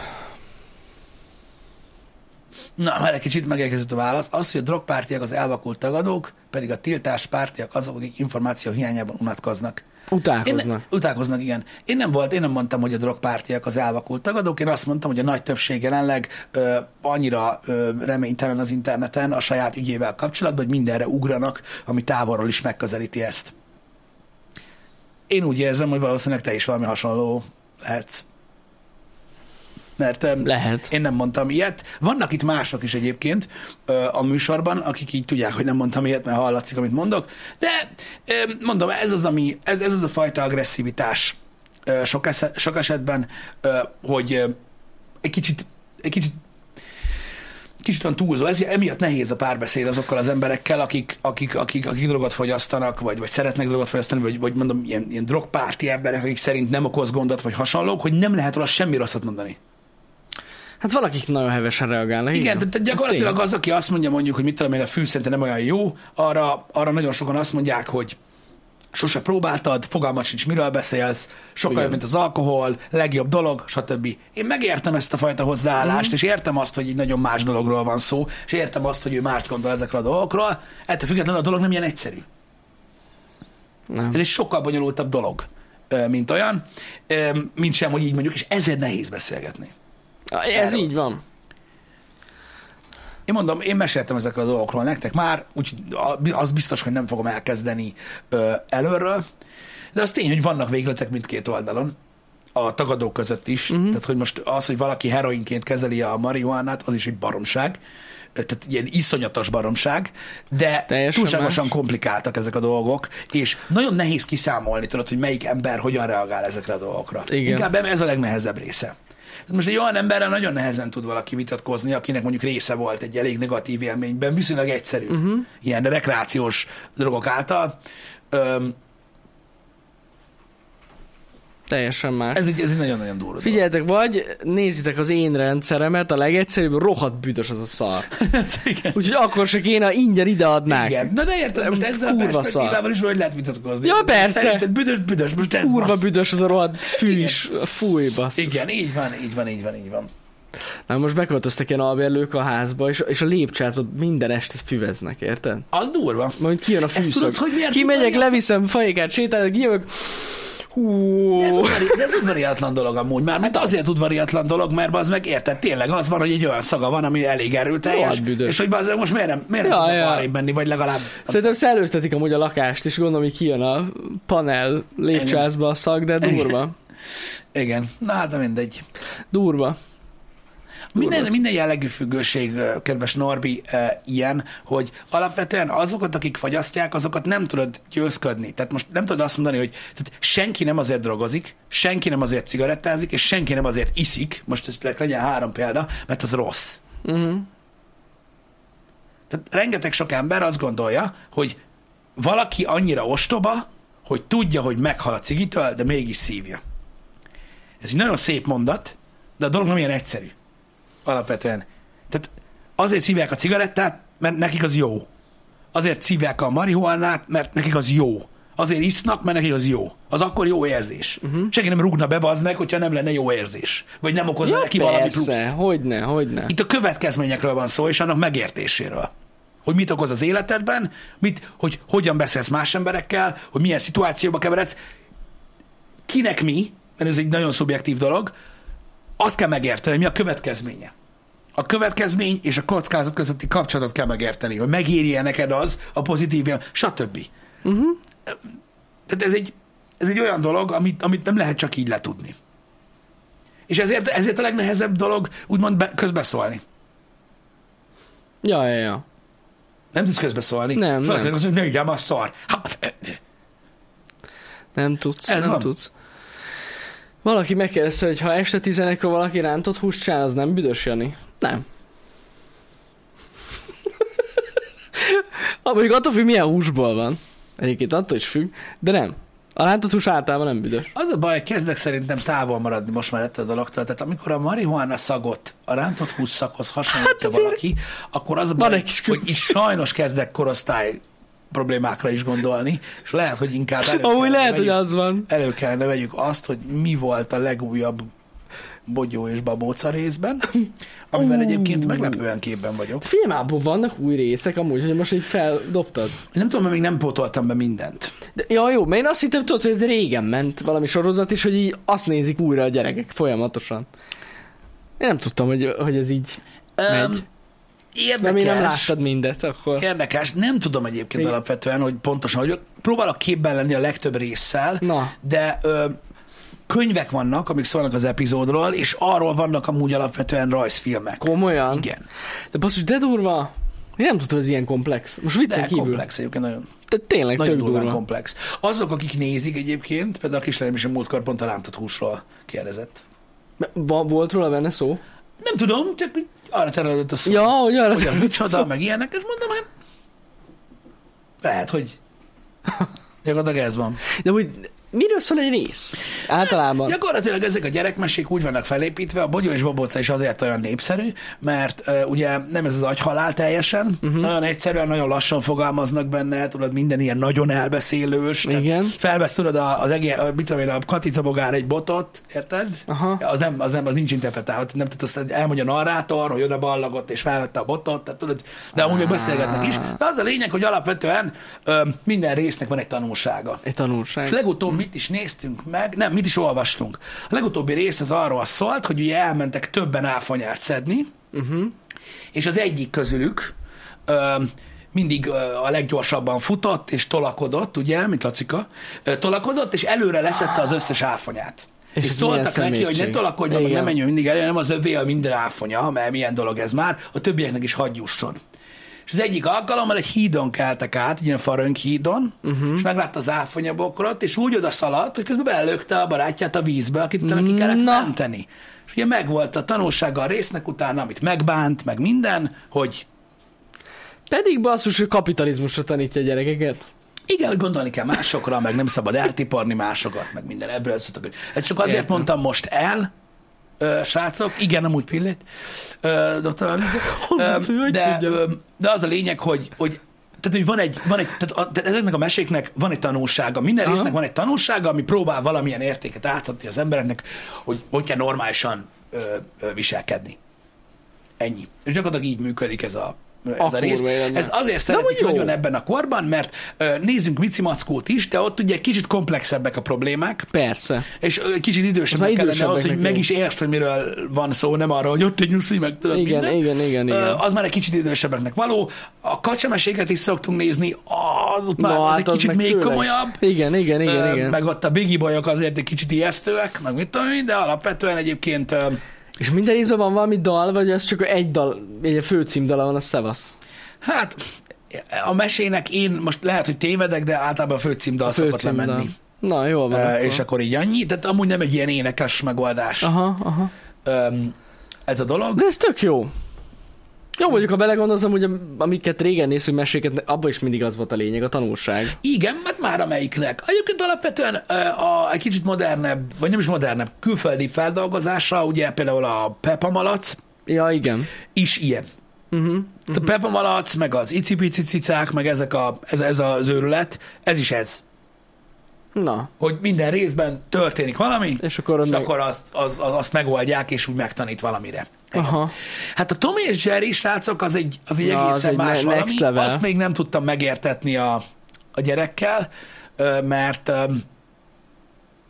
Na, már egy kicsit megérkezett a válasz. Az, hogy a drogpártiak az elvakult tagadók, pedig a tiltás pártiak azok, akik információ hiányában unatkoznak. Én Utálkoznak. ne, utálkoznak, igen. Én nem volt, én nem mondtam, hogy a drogpártiak az elvakult tagadók, én azt mondtam, hogy a nagy többség jelenleg ö, annyira ö, reménytelen az interneten a saját ügyével kapcsolatban, hogy mindenre ugranak, ami távolról is megközelíti ezt. Én úgy érzem, hogy valószínűleg te is valami hasonló lehetsz. Mert Lehet. én nem mondtam ilyet. Vannak itt mások is egyébként a műsorban, akik így tudják, hogy nem mondtam ilyet, mert hallatszik, amit mondok. De mondom, ez az, ami, ez, ez az a fajta agresszivitás sok, esze, sok esetben, hogy egy kicsit, egy kicsit kicsit olyan túlzó. Ez, emiatt nehéz a párbeszéd azokkal az emberekkel, akik, akik, akik, akik drogot fogyasztanak, vagy, vagy szeretnek drogot fogyasztani, vagy, vagy mondom, ilyen, ilyen drogpárti emberek, akik szerint nem okoz gondot, vagy hasonlók, hogy nem lehet róla semmi rosszat mondani. Hát valakik nagyon hevesen reagálnak. Igen, tehát Ez gyakorlatilag az, aki azt mondja mondjuk, hogy mit tudom én, a fű szerintem nem olyan jó, arra, arra nagyon sokan azt mondják, hogy sose próbáltad, fogalmat sincs, miről beszélsz, sokkal Igen. jobb, mint az alkohol, legjobb dolog, stb. Én megértem ezt a fajta hozzáállást, Mhm. és értem azt, hogy egy nagyon más dologról van szó, és értem azt, hogy ő mást gondol ezekről a dolgokról. Ettől függetlenül a dolog nem ilyen egyszerű. Nem. Ez egy sokkal bonyolultabb dolog, mint olyan, mint sem, hogy így mondjuk, és ezért nehéz beszélgetni. Ez erről. így van. Én mondom, én meséltem ezekről a dolgokról nektek már, úgyhogy az biztos, hogy nem fogom elkezdeni ö, előről, de az tény, hogy vannak végletek mindkét oldalon, a tagadók között is. Uh-huh. Tehát, hogy most az, hogy valaki heroinként kezeli a marihuánát, az is egy baromság. Tehát ilyen iszonyatos baromság, de Teljesen túlságosan más. komplikáltak ezek a dolgok, és nagyon nehéz kiszámolni, tudod, hogy melyik ember hogyan reagál ezekre a dolgokra. Igen. Inkább ez a legnehezebb része. Tehát most egy olyan emberrel nagyon nehezen tud valaki vitatkozni, akinek mondjuk része volt egy elég negatív élményben, viszonylag egyszerű, uh-huh. ilyen rekreációs drogok által. Öm, Teljesen más. ez, egy, ez egy nagyon-nagyon durva. Figyeljetek, vagy nézitek az én rendszeremet, a legegyszerűbb, rohadt büdös az a szar. Úgyhogy akkor se kéne, ingyen ideadnák. Igen. Na de érted, most ezzel a Kurva perspektívával is hogy lehet vitatkozni. Ja, persze. Szerinted büdös, büdös, most ez Kurva van. büdös az a rohadt fű is. Fúj, basszus. Igen, így van, így van, így van, így van. Hát most beköltöztek ilyen albérlők a házba, és, és a lépcsőházba minden este füveznek, érted? Az durva. Majd kijön a Ezt fűszag. tudod, hogy miért Kimegyek, leviszem fajékát, sétálok, kijövök. Hú. De ez, udvari, de ez udvariatlan dolog amúgy. Már mint azért udvariatlan dolog, mert az meg érted, tényleg az van, hogy egy olyan szaga van, ami elég erőteljes, és hogy az most miért nem, miért nem Ja, tudnak ja. arrébb menni, vagy legalább Szerintem szellőztetik amúgy a lakást, és gondolom, hogy kijön a panel lépcsőházba a szag, de durva. Igen, na hát de mindegy. Durva. Minden, minden jellegű függőség, kedves Norbi, ilyen, hogy alapvetően azokat, akik fagyasztják, azokat nem tudod győzködni. Tehát most nem tudod azt mondani, hogy tehát senki nem azért drogozik, senki nem azért cigarettázik, és senki nem azért iszik, most ez legyen három példa, mert az rossz. Uh-huh. Tehát rengeteg sok ember azt gondolja, hogy valaki annyira ostoba, hogy tudja, hogy meghal a cigitől, de mégis szívja. Ez egy nagyon szép mondat, de a dolog nem ilyen egyszerű. Alapvetően. Tehát azért szívják a cigarettát, mert nekik az jó. Azért szívják a marihuánát, mert nekik az jó. Azért isznak, mert nekik az jó. Az akkor jó érzés. Uh-huh. Senki nem rúgna be az meg, hogyha nem lenne jó érzés. Vagy nem okozna Ja, neki valami persze, pluszt. hogyne, hogyne. Itt a következményekről van szó, és annak megértéséről. Hogy mit okoz az életedben, mit, hogy hogyan beszélsz más emberekkel, hogy milyen szituációba keveredsz, kinek mi, mert ez egy nagyon szubjektív dolog, azt kell megérteni, mi a következménye. A következmény és a kockázat közötti kapcsolatot kell megérteni, hogy megéri-e neked az, a pozitív, stb. Uh-huh. Tehát ez egy, ez egy olyan dolog, amit, amit nem lehet csak így letudni. És ezért, ezért a legnehezebb dolog úgymond be, közbeszólni. Ja, ja, ja. Nem tudsz közbeszólni. Nem, Főleg nem. Az, hogy ne ügyem, az szar. Hát, Nem tudsz, Ez nem van. tudsz. Valaki megkérdezte, hogy ha este 11 valaki rántott húst csinál, az nem büdös, Jani? Nem. Mondjuk attól függ, milyen húsból van. Egyébként attól is függ, de nem. A rántott hús általában nem büdös. az a baj, kezdek szerintem távol maradni most már ettől a dologtól. Tehát amikor a marihuana szagot a rántott hús szakhoz hasonlítja Hát valaki, akkor az a baj, hogy itt sajnos kezdek korosztály problémákra is gondolni, és lehet, hogy inkább elő Amúgy kellene lehet, hogy vegyük- az van. elő kellene vegyük azt, hogy mi volt a legújabb bogyó és babóca részben, amivel Ú. egyébként meglepően képben vagyok. Filmában vannak új részek, amúgy, hogy most így feldobtad. Nem tudom, mert még nem pótoltam be mindent. De, ja, jó, mert én azt hittem, tudod, hogy ez régen ment valami sorozat, és hogy így azt nézik újra a gyerekek folyamatosan. Én nem tudtam, hogy, hogy ez így Öm, megy. Érdekes. De mi nem láttad mindet, akkor... Érdekes. Nem tudom egyébként Mi? alapvetően, hogy pontosan, hogy próbálok képben lenni a legtöbb résszel, Na. de ö, könyvek vannak, amik szólnak az epizódról, és arról vannak amúgy alapvetően rajzfilmek. Komolyan? Igen. De basszus, de durva. Én nem tudtam, hogy ez ilyen komplex. Most viccen De kívül. komplex egyébként nagyon. De tényleg Nagyon tök durva. komplex. Azok, akik nézik egyébként, például a kislányom is a múltkor pont a rántott húsról kérdezett. Volt róla benne szó? Nem tudom, csak arra terelődött a szó. Ja, hogy arra hogy az micsoda, meg ilyenek, és mondom, hát lehet, hogy gyakorlatilag ez van. De hogy miről szól egy rész? Általában. Gyakorlatilag ezek a gyerekmesék úgy vannak felépítve, a Bogyó és Babóca is azért olyan népszerű, mert uh, ugye nem ez az agyhalál teljesen, uh-huh. nagyon egyszerűen, nagyon lassan fogalmaznak benne, tudod, minden ilyen nagyon elbeszélős. Igen. Felvesz, tudod, az egész, mit tudom én, a Katica bogár egy botot, érted? Aha. Az nem, az nem, az nincs interpretálva, nem tudod, azt elmondja a narrátor, hogy oda ballagott és felvette a botot, tehát tudod, de amúgy beszélgetnek is. De az a lényeg, hogy alapvetően ö, minden résznek van egy tanulsága. Egy tanulság. És legutóbb mit is néztünk meg, nem, mit is olvastunk. A legutóbbi rész az arról szólt, hogy ugye elmentek többen áfonyát szedni, Uh-huh. és az egyik közülük ö, mindig ö, a leggyorsabban futott és tolakodott, ugye, mint Lacika, ö, tolakodott, és előre leszette az összes áfonyát. És, És szóltak neki, hogy ne tolakodjon, meg ne menjünk mindig elő, nem az övé a minden áfonya, mert milyen dolog ez már, a többieknek is hagyjusson. És az egyik alkalommal egy hídon keltek át, egy ilyen farönk hídon, uh-huh. és meglátta az áfonyabokrot, és úgy oda szaladt, hogy közben belelökte a barátját a vízbe, akit utána ki kellett Na. menteni. És ugye megvolt a tanulsága a résznek utána, amit megbánt, meg minden, hogy Pedig basszus, hogy kapitalizmusra tanítja a gyerekeket. igen, hogy gondolni kell másokra, meg nem szabad eltiparni másokat, meg minden ebből szóltak. Ezt csak azért Értem. mondtam most el, ö, srácok, igen, amúgy pillét, ö, de, ö, de az a lényeg, hogy, hogy tehát, hogy van egy, van egy tehát, a, tehát ezeknek a meséknek van egy tanulsága. Minden Aha. résznek van egy tanulsága, ami próbál valamilyen értéket átadni az embereknek, hogy hogy kell normálisan ö, ö, viselkedni. Ennyi. És gyakorlatilag így működik ez a, ez A a rész. Ez azért szeretik jó. nagyon ebben a korban, mert nézzünk Mici Mackót is, de ott ugye kicsit komplexebbek a problémák, Persze. és kicsit idősebbek kellene ahhoz, hogy meg is értsd, hogy miről van szó, nem arra, hogy ott egy nyuszi, meg tudod Igen, minden. igen, igen, igen. Az már egy kicsit idősebbeknek való. A kacsameséket is szoktunk nézni, az, ott már Na, az hát egy az kicsit még főleg. komolyabb. Igen, igen, igen, igen. Meg ott a Biggie bajok azért egy kicsit ijesztőek, meg mit tudom én, de alapvetően egyébként És minden részben van valami dal, vagy ez csak egy dal, egy főcímdala van, a Szevasz. hát a mesének én most lehet, hogy tévedek, de általában a főcímdal szokott Főcímdal. lemenni. Na, jól van. Ö, akkor. És akkor így annyi, tehát amúgy nem egy ilyen énekes megoldás Aha, aha. öm, ez a dolog. De ez tök jó. Jó, mondjuk, ha belegondolom, hogy amiket régen néztünk meséket, abban is mindig az volt a lényeg, a tanulság. Igen, hát már amelyiknek. Egyébként alapvetően ö, a, egy kicsit modernebb, vagy nem is modernebb, külföldi feldolgozása, ugye például a Peppa Malac Ja, igen. is ilyen. Uh-huh. Uh-huh. A Peppa Malac, meg az icipici cicák, meg ezek a, ez, ez az őrület, ez is ez. Na, Hogy minden részben történik valami, és akkor és meg... akkor azt, az, az, azt megoldják, és úgy megtanít valamire. Aha. Hát a Tom és Jerry, srácok, az egy, az egy Ja, az egészen egy más ne- valami. level. Azt még nem tudtam megértetni a, a gyerekkel, mert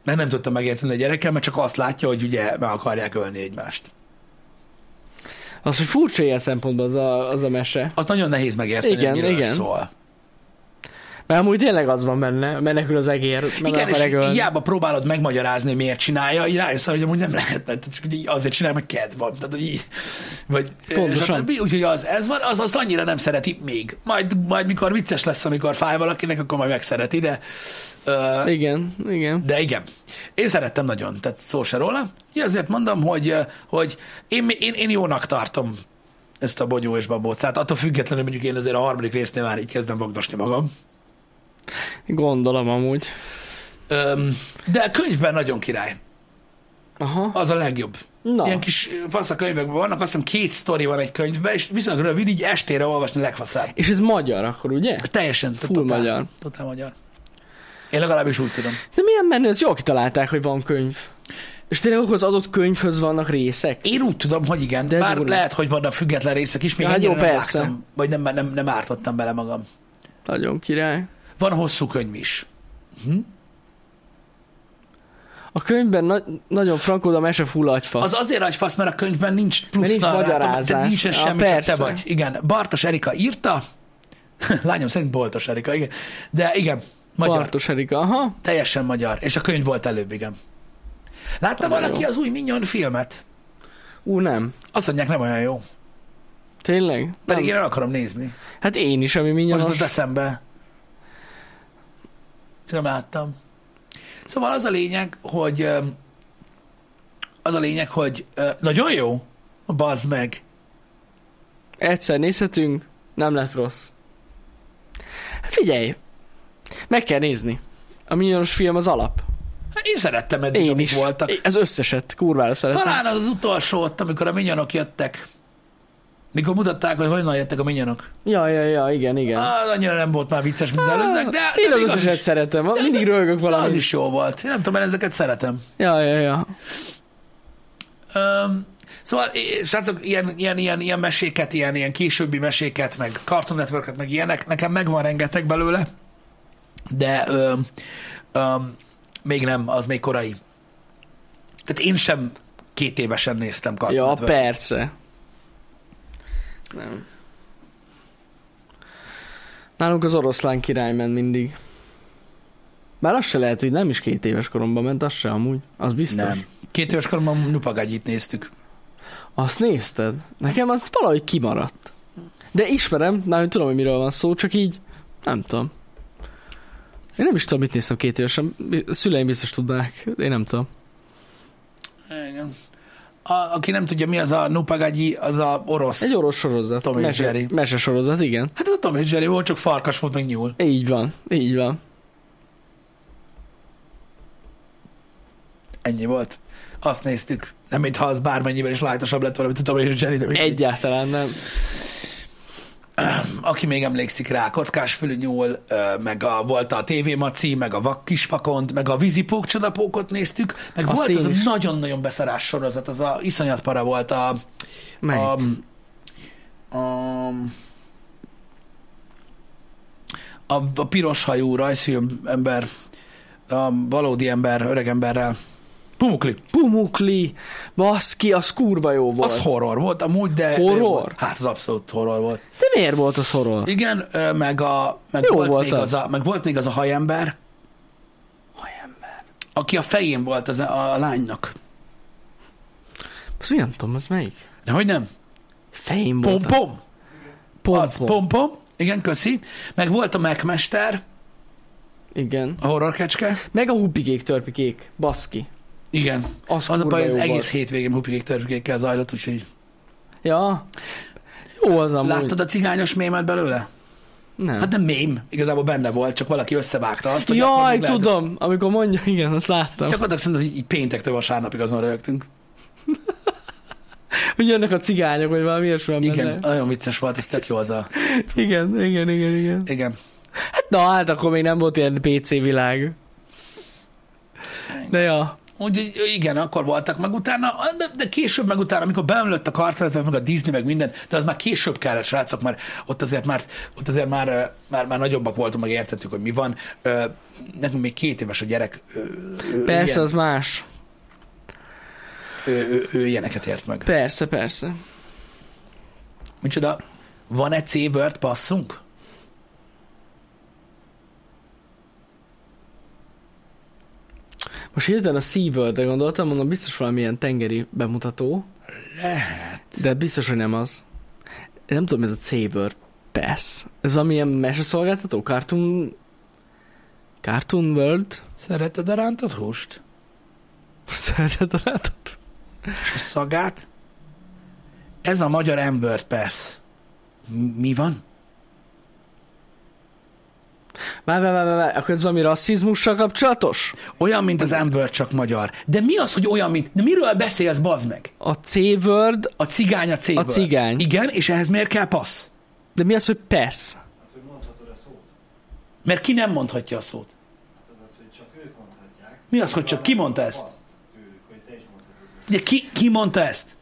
mert nem tudtam megérteni a gyerekkel, mert csak azt látja, hogy ugye meg akarják ölni egymást. Az, hogy furcsa ilyen szempontból az a, az a mese. Az nagyon nehéz megérteni, Igen, miről igen. szól. Mert amúgy tényleg az van benne, menekül az egér, Igen, és egölni. hiába próbálod megmagyarázni, miért csinálja, így rájössz hogy amúgy nem lehet, mert azért csinál, mert kedv van. Tehát, hogy így, vagy, Pontosan. Úgyhogy az, ez van, az azt annyira nem szereti még. Majd, majd mikor vicces lesz, amikor fáj valakinek, akkor majd megszereti, de uh, Igen, igen. De igen, én szerettem nagyon, tehát szó se róla. Ja, azért mondom, hogy, hogy én, én, én jónak tartom ezt a bogyó és babócát. Attól függetlenül mondjuk én azért a harmadik résznél már így kezdem vagdosni magam. Gondolom amúgy. Öm, de a könyvben nagyon király. Aha. Az a legjobb. Na, Ilyen kis fasz a könyvekben vannak, azt hiszem két sztori van egy könyvben, és viszonylag rövid, így estére olvasni legfaszább. és ez magyar akkor, ugye? Teljesen. Full totál, magyar. Totál magyar. Én legalábbis úgy tudom. De milyen menő, ezt jól kitalálták, hogy van könyv. És tényleg az adott könyvhöz vannak részek? Én úgy tudom, hogy igen, De bár durva. lehet, hogy vannak független részek is, még Ja, hát jó, nem persze. vágtam, vagy nem, nem, nem ártottam bele magam. Nagyon király. Van hosszú könyv is. A könyvben na- nagyon frankod a mese full agyfasz. Az azért agyfasz, mert a könyvben nincs plusz Mert nincs magyarázás. nincsen Ja, semmi, csak persze. te vagy. Igen, Bartos Erika írta, lányom szerint Boltos Erika, igen. De igen, magyar, Bartos Erika, aha. teljesen magyar, és a könyv volt előbb, igen. Látta Nagyon valaki jó. az új Minion filmet? Ú, nem. Azt mondják, nem olyan jó. Tényleg? Pedig Nem. én el akarom nézni. Hát én is, ami Most minyanos. jutott eszembe. Nem láttam. Szóval az a lényeg, hogy az a lényeg, hogy nagyon jó, bazd meg. Egyszer nézhetünk, nem lett rossz. Figyelj, meg kell nézni. A minyonos film az alap. Hát Én szerettem eddig, Én amik is. voltak. Ez összeset, kurvára szeretem. Talán az az utolsó ott, amikor a minyonok jöttek. Mikor mutatták, hogy honnan jöttek a minyonok. Ja, ja, ja, igen, igen. Az annyira nem volt már vicces, mint az de, Én de az az, is, szeretem, mindig rögök de valami. az is jó volt. Én nem tudom, én ezeket szeretem. Ja, ja, ja. Um, szóval, srácok, ilyen, ilyen, ilyen, ilyen meséket, ilyen, ilyen későbbi meséket, meg Cartoon network meg ilyenek, nekem megvan rengeteg belőle, de um, um, még nem, az még korai. Tehát én sem két évesen néztem Cartoon Ja, Network. persze. Nem. Nálunk az oroszlán király ment mindig. Bár az se lehet, hogy nem is két éves koromban ment, az se amúgy. Az biztos. Nem. Két éves koromban Nupagagyit néztük. Azt nézted? Nekem az valahogy kimaradt. De ismerem, nem tudom, hogy miről van szó, csak így nem tudom. Én nem is tudom, mit néztem két évesen. A szüleim biztos tudnák. Én nem tudom. Igen. A, aki nem tudja, mi az a Nupagagyi, az a orosz. Egy orosz sorozat. Tom mese, Jerry. Mese sorozat, igen. Hát ez a Tom és Jerry volt, csak farkas volt, meg nyúl. Így van, így van. Ennyi volt. Azt néztük. Nem, mintha az bármennyivel is lájtosabb lett volna, mint a Tom és Jerry, de. Egyáltalán nem. Aki még emlékszik rá, Kockás fülű nyúl, meg a, volt a TV Maci, meg a Vak Kispakont, meg a Vízipók csodapókot néztük, meg Azt volt az a is. nagyon-nagyon beszarás sorozat, az a iszonyat para volt a, Melyik? a Um, a, a piros hajú rajzfilm ember, a valódi ember, öreg emberrel. Pumukli. Pumukli, baszki, az kurva jó volt. Az horror volt amúgy, de... Horror? De, hát az abszolút horror volt. De miért volt az horror? Igen, meg, a, meg, Jó volt volt még az. az. a, meg volt még az a hajember, Hajember. aki a fején volt az a, a lánynak. Azt nem tudom, az melyik? De hogy nem? Fején volt. Pom-pom. Pom, Az, pom-pom. Igen, köszi. Meg volt a megmester, Igen. a horrorkecske. Meg a hupikék, törpikék. Baszki. Igen. Az, Az a baj, az egész hétvégén hupikék törpikékkel zajlott, úgyhogy... Ja. Jó az amúgy. Láttad a cigányos mémet belőle? Nem. Hát nem mém, igazából benne volt, csak valaki összevágta azt, hogy Jaj, lehet- tudom, amikor mondja, igen, azt láttam. Csak adok szerintem, hogy így péntektől vasárnapig azon rögtünk. Hogy jönnek a cigányok, vagy valami ilyesmi van Igen, benne. nagyon vicces volt, ez tök jó az a... Igen, igen, igen, igen. Igen. Hát na, hát akkor még nem volt ilyen PC világ. De ja. Úgyhogy igen, akkor voltak meg utána, de, de később meg utána, amikor beemlött a kartelet, meg a Disney, meg minden, de az már később kellett, srácok, mert ott azért már, ott azért már, már, már nagyobbak voltunk, meg értettük, hogy mi van. Nekünk még két éves a gyerek. Persze, ilyen, az más. ő, ő, ő ilyeneket ért meg. Persze, persze. Micsoda, van egy C-word passzunk? Most hirtelen a SeaWorld-re gondoltam, mondom, biztos valamilyen tengeri bemutató, Lehet. de biztos, hogy nem az. Én nem tudom, ez a C-Word Pass. Ez valamilyen meseszolgáltató? Cartoon... Cartoon World? Szereted a rántott húst? Szereted a látot? És a szagát? Ez a magyar M-word pass. M- Mi van? Várj, várj, várj, várj, akkor ez valami rasszizmussal kapcsolatos? Olyan, mint az M-word, csak magyar. De mi az, hogy olyan, mint... De miről beszélsz, bazd meg? A C-Word, A cigány a c A cigány. Igen, és ehhez miért kell passz? de mi az, hogy PESZ? Mert ki nem mondhatja a szót. Hát az az, hogy csak ők mondhatják. Mi az, hogy csak ki mondta ezt? Ugye ki, ki mondta ezt?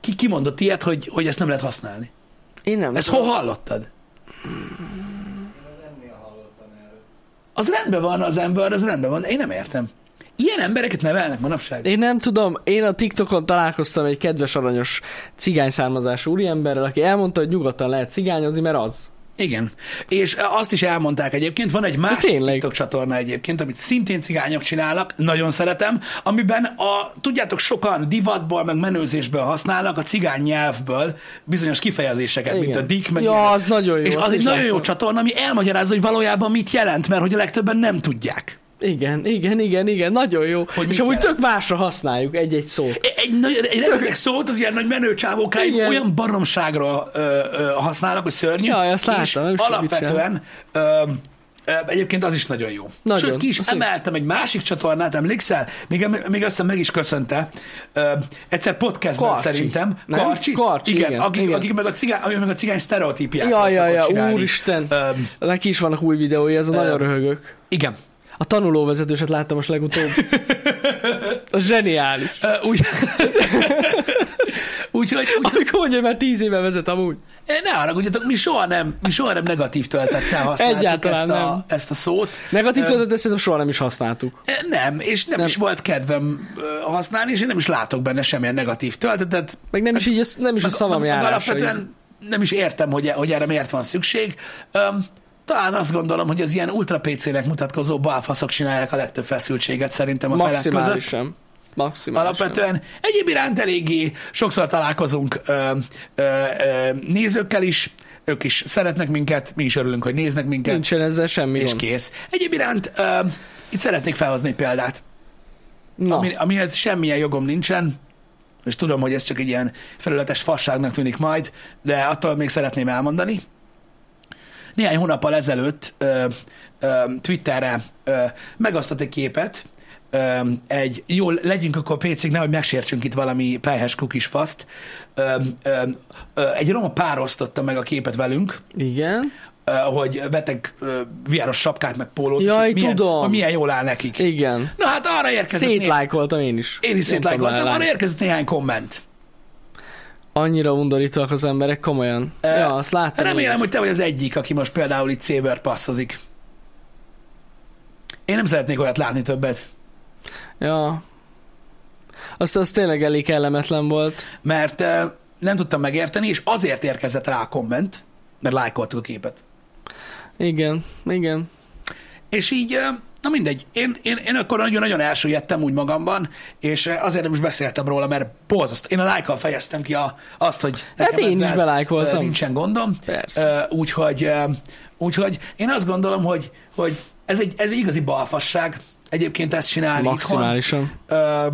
Ki, ki mondott ilyet, hogy, hogy ezt nem lehet használni? Én nem Ezt hol hallottad? Én az ennél hallottam erről. Az rendben van, az ember, az rendben van. Én nem értem. Ilyen embereket nevelnek manapság. Én nem tudom, én a TikTokon találkoztam egy kedves aranyos cigány származású úriemberrel, aki elmondta, hogy nyugodtan lehet cigányozni, mert az. Igen. És azt is elmondták egyébként, van egy másik tényleg. TikTok csatorna egyébként, amit szintén cigányok csinálnak, nagyon szeretem, amiben a, tudjátok, sokan divatból, meg menőzésből használnak a cigány nyelvből bizonyos kifejezéseket, Igen. mint a dick, meg Ja, ilyenek. az nagyon jó, És azt az egy nagyon jó láttam. csatorna, ami elmagyarázza, hogy valójában mit jelent, mert hogy a legtöbben nem tudják. Igen, igen, igen, igen, nagyon jó. Hogy és amúgy jelent? tök másra használjuk egy-egy szót. Egy, nagy, egy rengeteg szót az ilyen nagy menő csávókáig olyan baromságra ö, ö, használnak, hogy szörnyű. Jaj, azt láttam, és nem is alapvetően ö, ö, egyébként az is nagyon jó. Nagyon. Sőt, ki is emeltem egy másik csatornát, emlékszel? Még, még azt hiszem meg is köszönte. Ö, egyszer podcastben Karcsi. szerintem. Nem? Karcsi? Karcsi, igen. igen, Akik, igen. akik meg a cigány, meg a cigány sztereotípiát Ja, ja, ja, csinálni. úristen. Ö, Neki is vannak új videói, ez a nagyon röhögök. igen. A tanulóvezetőset láttam most legutóbb. Az zseniális. Ö, úgy, Úgyhogy úgy, Amikor mondja, hogy már tíz éve vezet amúgy. ne haragudjatok, mi soha nem, mi soha nem negatív töltettel használtuk Egyáltalán ezt, a, nem. ezt a szót. Negatív Ö, töltetet szerintem soha nem is használtuk. Nem, és nem, Nem. is volt kedvem használni, és én nem is látok benne semmilyen negatív töltetet. Meg nem is így, a- nem is a Meg- szavam meg- járása. Alapvetően nem is értem, hogy, hogy erre miért van szükség. Öm, talán azt gondolom, hogy az ilyen ultra PC-nek mutatkozó balfaszok csinálják a legtöbb feszültséget szerintem a felek között. Maximálisan. Alapvetően egyéb iránt eléggé sokszor találkozunk ö, ö, ö, nézőkkel is, ők is szeretnek minket, mi is örülünk, hogy néznek minket, Nincsen ezzel semmi és kész. Egyéb iránt ö, itt szeretnék felhozni példát, Na, ami, amihez semmilyen jogom nincsen, és tudom, hogy ez csak egy ilyen felületes fasságnak tűnik majd, de attól még szeretném elmondani. Néhány hónappal ezelőtt ö, ö, Twitterre ö, megosztott egy képet, ö, egy, jól legyünk akkor pécig, nehogy megsértsünk itt valami pelyhes kukis faszt. Ö, ö, ö, egy roma pár osztotta meg a képet velünk, igen. hogy vettek ö, viáros sapkát, meg pólót, és Jaj, hogy milyen, tudom. milyen jól áll nekik. Igen. Na hát arra érkezett néhány, Szétlájkoltam én is. én is szétlájkoltam, arra érkezett néhány komment. Annyira undorítóak az emberek, komolyan. Ö, ja, azt láttam. Remélem, én. hogy te vagy az egyik, aki most például itt Saber passzozik. Én nem szeretnék olyat látni többet, Ja. Azt, az tényleg elég kellemetlen volt. mert ö, nem tudtam megérteni, és azért érkezett rá a komment, mert lájkoltuk a képet. Igen, igen. És így, ö, na mindegy, én, én, én akkor nagyon-nagyon elsüllyedtem úgy magamban, és ö, azért nem is beszéltem róla, mert borzasztó. Én a lájkkal fejeztem ki a, azt, hogy Hát nekem én is belájkoltam. ö, Nincsen gondom. Persze. Ö, Úgyhogy, úgyhogy én azt gondolom, hogy, hogy ez, egy, ez egy igazi balfasság egyébként ezt csinálni itthon. Maximálisan. Ö,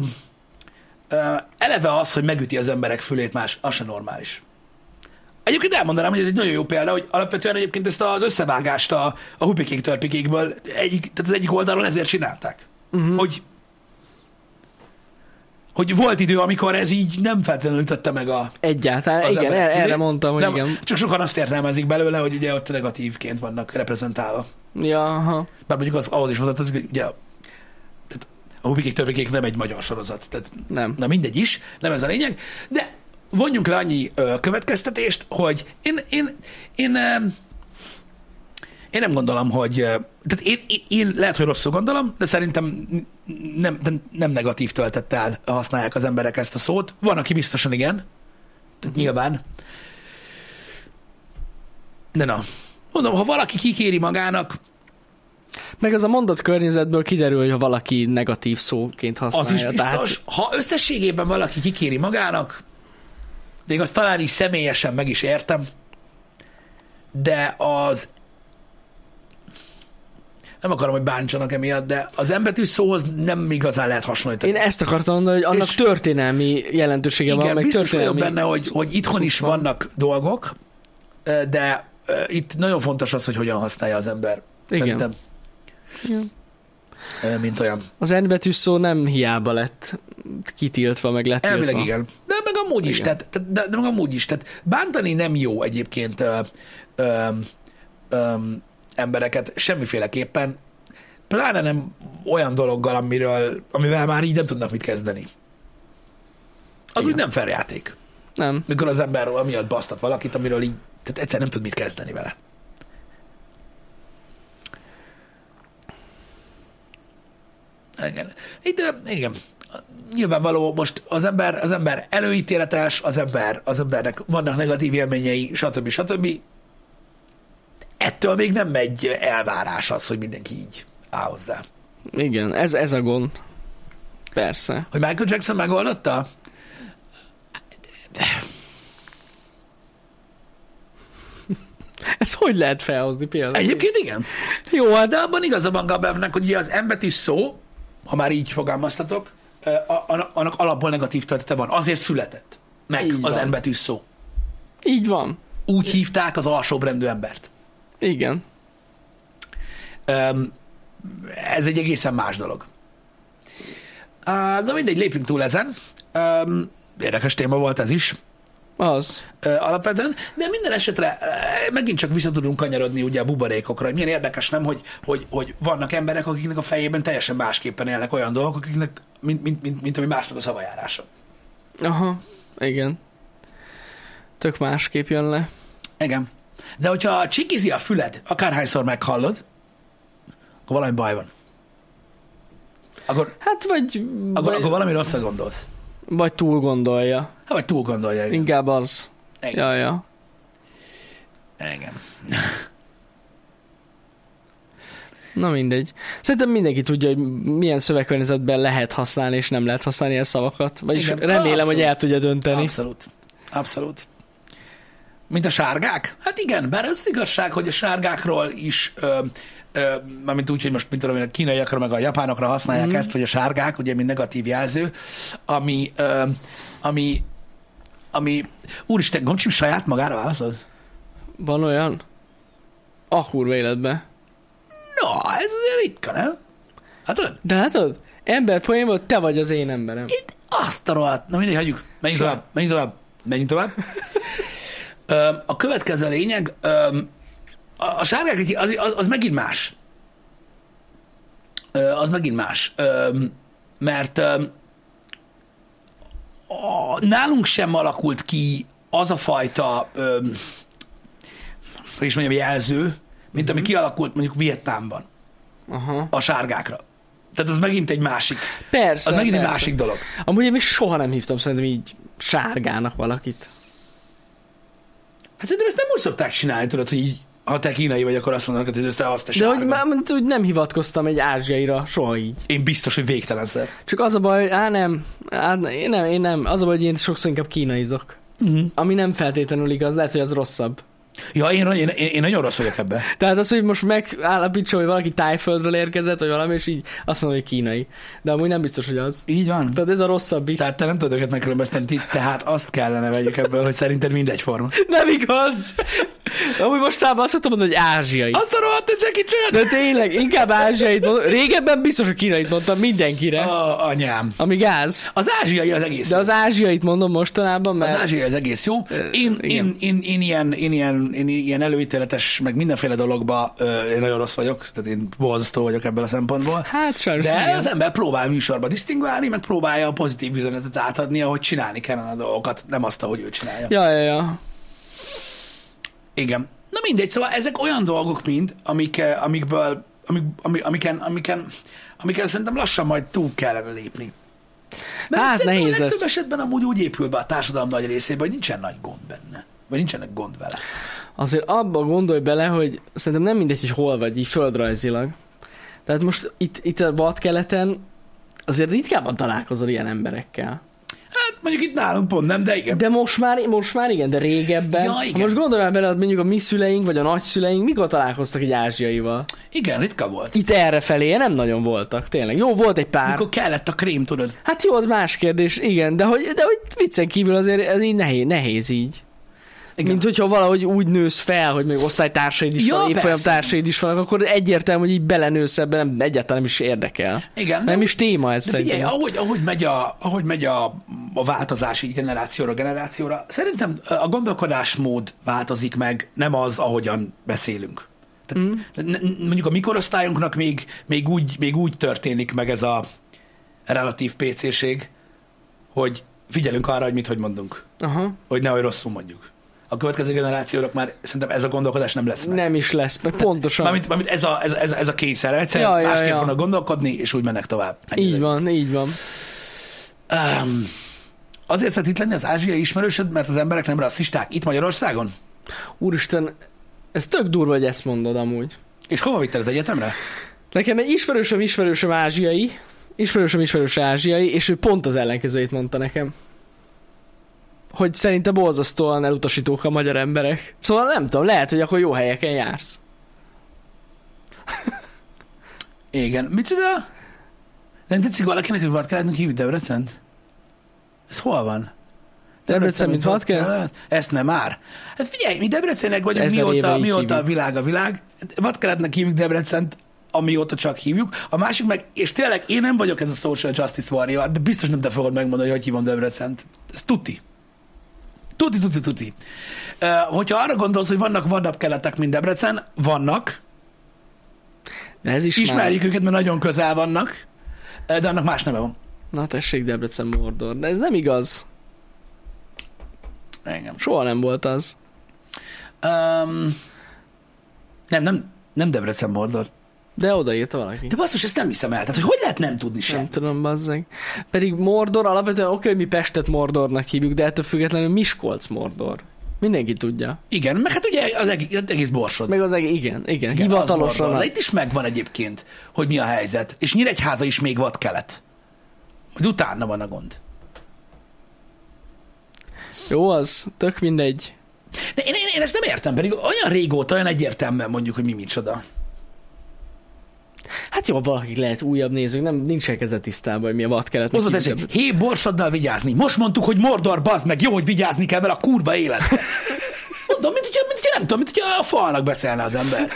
ö, eleve az, hogy megüti az emberek fülét más, az se normális. Egyébként elmondanám, hogy ez egy nagyon jó példa, hogy alapvetően egyébként ezt az összevágást a, a hupikék törpikékből egyik, tehát az egyik oldalon ezért csinálták. Uh-huh. Hogy hogy volt idő, amikor ez így nem feltétlenül ütötte meg a Egyáltalán, igen, emberek erre, mondtam, hogy Nem, igen. Csak sokan azt értelmezik belőle, hogy ugye ott negatívként vannak reprezentálva. Ja, aha. Bár mondjuk az, ahhoz is hozzátartozik, hogy ugye tehát a hupikék törpikék nem egy magyar sorozat, tehát Nem. Na mindegy is, nem ez a lényeg, de vonjunk le annyi ö, következtetést, hogy én, én, én, ö, én nem gondolom, hogy, tehát én, én, én lehet, hogy rosszul gondolom, de szerintem nem, nem, nem negatív töltettel használják az emberek ezt a szót. Van, aki biztosan igen, tehát nyilván. De na, mondom, ha valaki kikéri magának, Meg az a mondat környezetből kiderül, hogy ha valaki negatív szóként használja. Az is biztos. Tehát, Ha összességében valaki kikéri magának, még azt talán is személyesen meg is értem, de az nem akarom, hogy bántsanak emiatt, de az embetű szóhoz nem igazán lehet hasonlítani. én ezt akartam mondani, hogy annak És- történelmi jelentősége van, Igen, meg biztos vagyok történelmi... benne, hogy, hogy itthon is van. vannak dolgok, de itt nagyon fontos az, hogy hogyan használja az ember. Igen. Szerintem, Igen. Mint olyan. Az N betű szó nem hiába lett kitiltva, meg lett Elvileg tiltva. igen. De meg amúgy is, Igen. tehát, tehát- de, de meg amúgy is. Tehát bántani nem jó egyébként ö, ö, ö, embereket semmiféleképpen, pláne nem olyan dologgal, amiről, amivel már így nem tudnak mit kezdeni. Az Igen. úgy nem fair játék. Nem. Mikor az ember amiatt basztat valakit, amiről így, tehát egyszer nem tud mit kezdeni vele. Igen. Itt, igen. Nyilvánvaló, most az ember, az ember előítéletes, az ember, az embernek vannak negatív élményei, stb. stb. Ettől még nem megy elvárás az, hogy mindenki így áll hozzá. Igen, ez, ez a gond. Persze. Hogy Michael Jackson megoldotta? Ez hogy lehet felhozni például? Egyébként igen. Jó, hát De abban igaza van Gabevnek, hogy az embetű szó, ha már így fogalmaztatok, annak alapból negatív töltete van. Azért született meg Így az embetű szó. így van. Úgy hívták az alsóbrendű embert. Igen. Ez egy egészen más dolog. Na mindegy, lépjünk túl ezen. Érdekes téma volt ez is Az. alapvetően, de minden esetre megint csak vissza tudunk kanyarodni ugye a buborékokra, hogy milyen érdekes nem, hogy, hogy, hogy vannak emberek, akiknek a fejében teljesen másképpen élnek olyan dolgok, akiknek, mint, mint, mint, mint ami másnak a szavajárása. Aha. Igen. Tök másképp jön le. Igen. De hogyha csikizi a füled, akárhányszor meghallod, akkor valami baj van. Akkor, Hát vagy, akkor, vagy, akkor valami rosszat gondolsz. Vagy túl gondolja. Hát, vagy túl gondolja. Igen. Inkább az. Igen. Ja, ja. Igen. Na mindegy. Szerintem mindenki tudja, hogy milyen szövegkörnyezetben lehet használni, és nem lehet használni ilyen szavakat. Vagyis Igen. remélem, Abszolút. hogy el tudja dönteni. Abszolút. Abszolút. Mint a sárgák? Hát igen, bár az igazság, hogy a sárgákról is, ö, mármint úgy, hogy most mit tudom én, a kínaiakra meg a japánokra használják mm. ezt, hogy a sárgák, ugye, mint negatív jelző, ami, ami, ami, úristen, Gomcsim saját magára válaszol? Van olyan? A kurva életbe. No, ez azért ritka, nem? Hát tudod, De látod? Ember poénból te vagy az én emberem. itt azt a rohadt, na mindegy, hagyjuk, menjünk tovább, menjünk tovább, menjünk tovább. A következő lényeg, a, a sárgák, egy- az, az, az megint más. Ö, az megint más. Ö, mert ö, a, nálunk sem alakult ki az a fajta, ö, hogy is mondjam, jelző, mint ami kialakult mondjuk Vietnámban Aha. a sárgákra. Tehát az megint egy másik, Persze, az megint egy persze. másik dolog. Amúgy én még soha nem hívtam szerintem így sárgának valakit. Hát szerintem ezt nem úgy szokták csinálni, tudod, hogy így, ha te kínai vagy, akkor azt mondanak, hogy össze azt De hogy, már, úgy nem hivatkoztam egy ázsiaira, soha így. Én biztos, hogy végtelenszer. Csak az a baj, á nem, á, én nem, én nem, az a baj, hogy én sokszor inkább kínaizok. Uh-huh. Ami nem feltétlenül igaz, lehet, hogy az rosszabb. Ja, én, én, én, én nagyon rossz vagyok ebbe. Tehát az, hogy most megállapítsa, hogy valaki tájföldről érkezett, vagy valami, és így azt mondom, hogy kínai. De amúgy nem biztos, hogy az. Így van. Tehát ez a rosszabbik. Tehát te nem tudod őket megkülönböztetni, tehát azt kellene vegyek ebből, hogy szerinted mindegy forma. Nem igaz! Amúgy mostában azt mondtam, hogy ázsiai. Azt a rohadt a Jackie Chan! De tényleg, inkább ázsiait mondom. Régebben biztos, hogy kínait mondtam mindenkire. A, anyám. Ami gáz. Az ázsiai az egész De jó. az ázsiait mondom mostanában, Az mert... ázsiai az egész jó. Én, igen. én, én, én, ilyen, én, ilyen, én ilyen előítéletes, meg mindenféle dologba ö, én nagyon rossz vagyok, tehát én borzasztó vagyok ebből a szempontból. Hát sajnos De igen. az ember próbál műsorba disztingválni, meg próbálja a pozitív üzenetet átadni, ahogy csinálni kellene a dolgokat, nem azt, ahogy ő csinálja. Ja, ja, ja. Igen. Na mindegy, szóval ezek olyan dolgok mind, amik, eh, amikből, amik, amik, amiken, amiken, amiken szerintem lassan majd túl kellene lépni. Mert Hát, nehéz lesz. esetben amúgy úgy épül be a társadalom nagy részében, hogy nincsen nagy gond benne. Vagy nincsenek gond vele. Azért abba gondolj bele, hogy szerintem nem mindegy, hogy hol vagy, így földrajzilag. Tehát most itt, itt a vadkeleten azért ritkábban találkozol ilyen emberekkel. Hát mondjuk itt nálunk pont nem, de igen. De most már, most már igen, de régebben. Ja, Ha igen. most gondolj bele, hogy mondjuk a mi szüleink, vagy a nagyszüleink, mikor találkoztak egy ázsiaival? Igen, ritka volt. Itt erre felé nem nagyon voltak, tényleg. Jó, volt egy pár. Mikor kellett a krém, tudod? Hát jó, az más kérdés, igen, de hogy, de hogy viccen kívül azért ez így nehéz, nehéz így. Igen. Mint hogyha valahogy úgy nősz fel, hogy még osztálytársaid is Ja, vannak, évfolyam társaid is vannak, akkor egyértelmű, hogy így belenősz ebbe, nem, egyáltalán nem is érdekel. Igen. Nem is téma ez De figyelj, szerintem. ahogy, ahogy megy, a, ahogy megy a, a változás így generációra generációra, szerintem a gondolkodásmód változik meg, nem az, ahogyan beszélünk. Tehát mm. Mondjuk a mikorosztályunknak még, még, úgy, még úgy történik meg ez a relatív PC-ség, hogy figyelünk arra, hogy mit hogy mondunk, Aha. hogy nehogy rosszul mondjuk. A következő generációnak már szerintem ez a gondolkodás nem lesz meg. Nem is lesz, meg pontosan. Mármint, mármint ez, a, ez, ez, ez a kényszer. Egyszerűen Ja, ja, másképp ja. fognak gondolkodni, és úgy mennek tovább. Ennyi így van, egész. így van. Um, azért szeret itt lenni az ázsiai ismerősöd, mert az emberek nem rasszisták itt Magyarországon? Úristen, ez tök durva, hogy ezt mondod amúgy. És hova vitted az egyetemre? Nekem egy ismerősöm, ismerősöm ázsiai, ismerősöm, ismerős ázsiai, és ő pont az ellenkezőjét mondta nekem. Hogy szerinte borzasztóan elutasítók a magyar emberek. Szóval nem tudom, lehet, hogy akkor jó helyeken jársz. Igen. Micsoda? Nem tetszik valakinek, hogy Vadkeletnek hívjuk Debrecent? Ez hol van? Debrecen, mint Vadkelet? Ezt nem már. Hát figyelj, mi Debrecenek vagyunk, Ezer mióta, mióta a hívjuk. világ a világ. Vadkeletnek hívjuk Debrecent, amióta csak hívjuk. A másik meg, és tényleg én nem vagyok ez a social justice warrior, de biztos nem te fogod megmondani, hogy hogy hívom Debrecent. Ez tuti. Tuti, tuti, tuti. Uh, hogyha arra gondolsz, hogy vannak vadabb keletek, mint Debrecen, vannak, De ez is ismerjük már... őket, mert nagyon közel vannak, de annak más neve van. Na tessék, Debrecen Mordor. De ez nem igaz. Engem. Soha nem volt az. Um, nem, nem, nem Debrecen Mordor. De odaírta valaki. De basszus, ezt nem hiszem el. Tehát, hogy hogy lehet nem tudni Nem sem? tudom, bazzeg. Pedig Mordor alapvetően oké, hogy mi Pestet Mordornak hívjuk, de ettől függetlenül Miskolc Mordor. Mindenki tudja. Igen, meg hát ugye az egész, az egész borsod. Meg az eg- igen, igen, Igen, hivatalosan. De itt is megvan egyébként, hogy mi a helyzet. És Nyíregyháza is még vad kelet. Hogy utána van a gond. Jó, az tök mindegy. De én, én, én ezt nem értem, pedig olyan régóta, olyan egyértelműen mondjuk, hogy mi micsoda. Hát jó, valakik lehet újabb nézők, nem nincsenek ezzel tisztában, hogy mi a vad kelet. Hozzá tessék, hé, borsoddal vigyázni. Most mondtuk, hogy Mordor, bazd meg, jó, hogy vigyázni kell vele a kurva élet. Mondom, mint hogyha, mint hogyha nem tudom, mint hogyha a falnak beszélne az ember.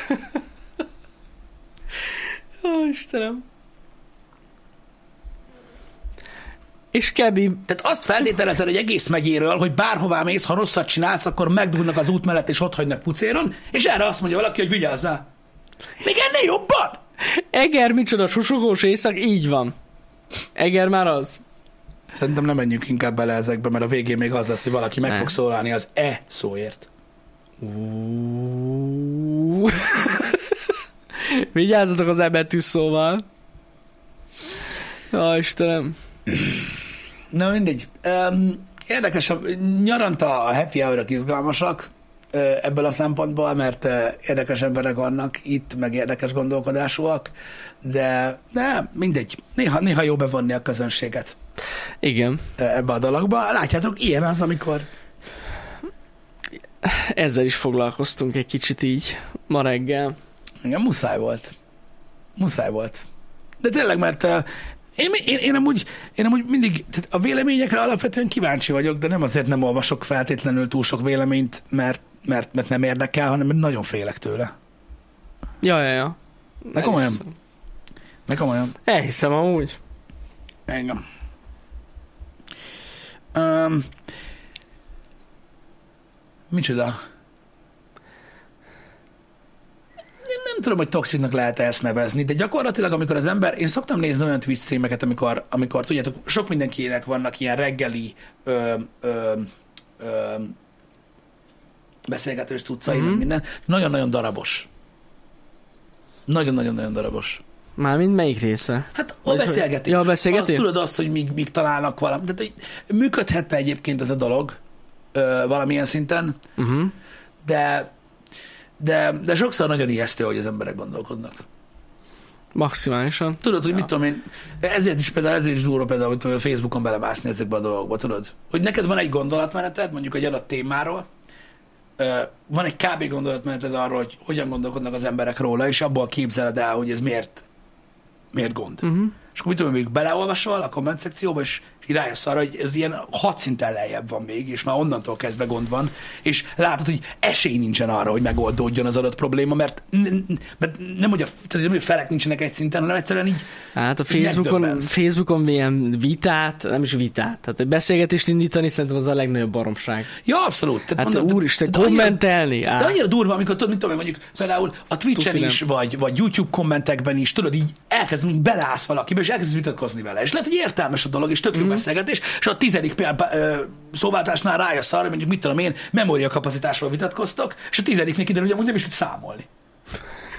Ó, Istenem. És Kebi, Tehát azt feltételezed egy egész megyéről, hogy bárhová mész, ha rosszat csinálsz, akkor megdugnak az út mellett és ott hagynak pucéron, és erre azt mondja valaki, hogy vigyázzál. Még ennél jobban? Eger micsoda susogós éjszak, így van. Eger már az. Szerintem nem menjünk inkább bele ezekbe, mert a végén még az lesz, hogy valaki meg Ne. fog szólalni az E szóért. Ú. Vigyázzatok az ebetű szóval. Ja, Istenem. Na mindegy. Um, érdekes, nyaranta a happy hour izgalmasak ebből a szempontból, mert érdekes emberek vannak itt, meg érdekes gondolkodásúak, de, de mindegy. Néha, néha jó bevonni a közönséget Igen, ebbe a dologba. Látjátok, ilyen az, amikor ezzel is foglalkoztunk egy kicsit így ma reggel. Igen, muszáj volt. Muszáj volt. De tényleg, mert én, én, én, amúgy, én amúgy mindig, tehát a véleményekre alapvetően kíváncsi vagyok, de nem azért nem olvasok feltétlenül túl sok véleményt, mert, mert, mert nem érdekel, hanem nagyon félek tőle. Ja, ja, ja. De komolyan. Meg komolyan. Elhiszem amúgy. Engem. Um, micsoda? Nem, nem tudom, hogy toxiknak lehet ezt nevezni, de gyakorlatilag, amikor az ember, én szoktam nézni olyan Twitch streameket, amikor, amikor tudjátok, sok mindenkinek vannak ilyen reggeli ö, ö, ö, beszélgetős tudcai, Mhm. mm minden, nagyon-nagyon darabos. Nagyon-nagyon-nagyon darabos. Mármint melyik része? Hát a Vagy hogy- beszélgetés. Ja, a beszélgetés? Tudod azt, hogy míg, míg találnak valamit. Tehát, hogy működhetne egyébként ez a dolog ö, valamilyen szinten, Uh-huh. de, de, de sokszor nagyon ijesztő, hogy az emberek gondolkodnak. Maximálisan. Tudod, hogy Ja. mit tudom én, ezért is például, ezért is zsúró például, hogy Facebookon belemászni ezekbe a dolgokba, tudod? Hogy neked van egy gondolatmeneted, mondjuk egy adott témáról, van egy kb. gondolatmeneted arról, hogy hogyan gondolkodnak az emberek róla, és abból képzeled el, hogy ez miért, miért gond. Uh-huh. És akkor mit tudom, még beleolvasol a komment szekcióba, és, és rájössz arra, hogy ez ilyen hat szinten lejjebb van még, és már onnantól kezdve gond van, és látod, hogy esély nincsen arra, hogy megoldódjon az adott probléma, mert, mert nem, hogy a, tehát nem, hogy a felek nincsenek egy szinten, hanem egyszerűen így Hát a Facebookon. Facebookon ilyen vitát, nem is vitát, tehát egy beszélgetést indítani szerintem az a legnagyobb baromság. Ja, abszolút. Tehát Hát mondom, úristen, annyira- kommentelni? De Á, annyira durva, amikor tudod, mit tudom mondjuk például a Twitch-en is, vagy, vagy YouTube kommentekben is, tudod, így elkezd, beleállsz valakibe, és elkezd vitatkozni vele. És lehet, hogy értelmes a dolog, és tök Mhm. Beszélgetés, és a tizedik szóváltásnál rájössz arra, hogy mondjuk mit tudom én, memóriakapacitásról vitatkoztok, és a tizediknél kiderül, hogy amúgy nem is tud számolni.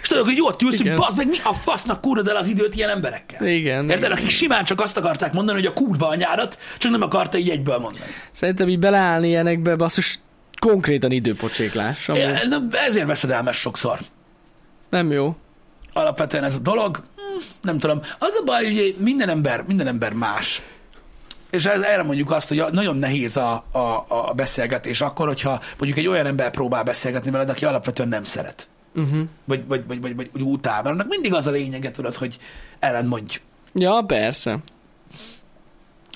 És tudod, hogy ott ülsz, hogy Igen. bazd meg, mi a fasznak kurod el az időt ilyen emberekkel? Igen. Érted? Akik simán csak azt akarták mondani, hogy a kurva anyárat, csak nem akarta így egyből mondani. Szerintem így beleállni ilyenekbe, basszus, konkrétan időpocséklás. Ami É, na, Ezért veszedelmes sokszor. nem jó. alapvetően ez a dolog, hm, nem tudom. Az a baj, hogy minden ember, minden ember más. És ez, erre mondjuk azt, hogy nagyon nehéz a, a, a beszélgetés akkor, hogyha mondjuk egy olyan ember próbál beszélgetni veled, aki alapvetően nem szeret. Uh-huh. Vagy, vagy, vagy, vagy, vagy úgy utál. Mert annak mindig az a lényege, tudod, hogy ellen mondj. Ja, persze.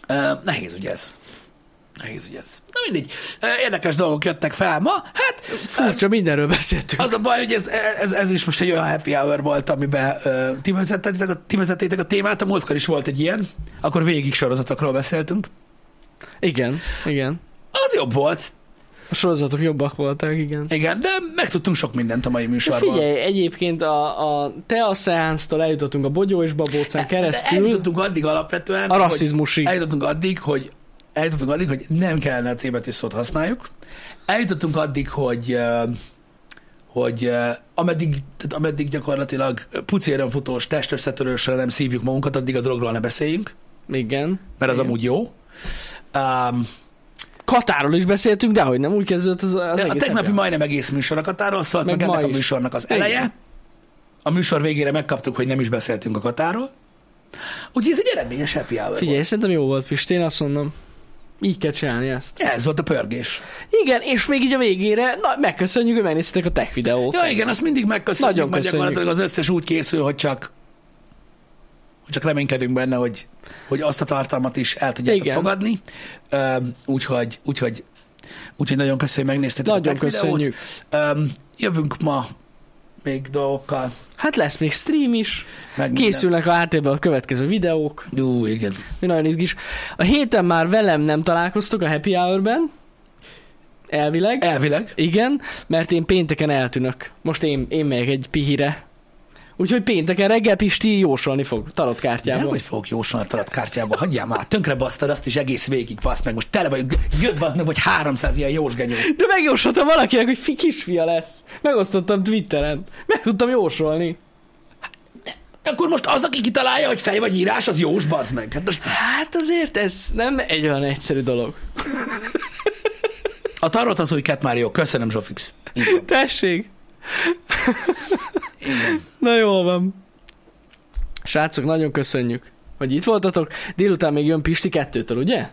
Uh, nehéz ugye ez. Nehéz ugye ez. Na mindegy. Érdekes dolgok jöttek fel ma. Hát Furcsa, mindenről beszéltünk. Az a baj, hogy ez, ez, ez is most egy olyan happy hour volt, amiben uh, ti, vezettétek a, ti vezettétek a témát, a múltkor is volt egy ilyen, akkor végig sorozatokról beszéltünk. Igen, igen. Az jobb volt, A sorozatok jobbak voltak, igen. igen, de megtudtunk sok mindent a mai De műsorban. figyelj, egyébként a, a te a szeánsztól eljutottunk a Bogyó és Babócán De keresztül eljutottunk addig alapvetően, a rasszizmusig. eljutottunk addig, hogy eljutottunk addig, hogy nem kellene a C betű szót használjuk. Eljutottunk addig, hogy hogy ameddig, tehát ameddig gyakorlatilag pucéren futós, testösszetörősre nem szívjuk magunkat, addig a drogról ne beszéljünk, Igen. mert az igen. amúgy jó. Um, Katáról is beszéltünk, de hogy nem úgy kezdődött az, az a tegnapi hour. majdnem egész műsor a Katáról szólt, meg, Meg ennek a műsornak az Igen. eleje. A műsor végére megkaptuk, hogy nem is beszéltünk a Katáról. Úgyhogy ez egy eredményes happy hour Figyelj, volt. szerintem jó volt, Pisti, én azt mondom. Így kell csinálni ezt. Ez volt a pörgés. Igen, és még így a végére, na, megköszönjük, hogy megnéztétek a tech videót. Ja, igen, azt mindig megköszönjük, Nagyon mert köszönjük. gyakorlatilag az összes úgy készül, hogy csak hogy csak reménykedünk benne, hogy, hogy azt a tartalmat is el tudjátok Igen. fogadni. Üm, úgyhogy, úgyhogy, úgyhogy nagyon köszönjük, megnéztétek Nagyon a tech köszönjük. videót. Üm, jövünk ma még dolgokkal. Hát lesz még stream is, Meg készülnek a háttérben a következő videók. Ú, igen. mi nagyon izgis. A héten már velem nem találkoztok a Happy Hour-ben, elvileg. Elvileg. Igen, mert én pénteken eltűnök. Most én, én megyek egy pihire. Úgyhogy pénteken reggel Pisti jósolni fog tarot De hogy fogok jósolni a talat kártyába? Hagyjál már, tönkre basztad azt is egész végig, basz meg. Most tele vagy, jött basz meg, vagy 300 ilyen jósgenyó. De megjósoltam valakinek, hogy fi kisfia lesz. Megosztottam Twitteren. Meg tudtam jósolni. Akkor most az, aki kitalálja, hogy fej vagy írás, az jós, bazd meg. Hát most Hát azért ez nem egy olyan egyszerű dolog. a tarot az új Cat Mario. Köszönöm, Zsofix. Tessék. Igen. Na jól van. Srácok, nagyon köszönjük, hogy itt voltatok. Délután még jön Pisti kettőtől, ugye?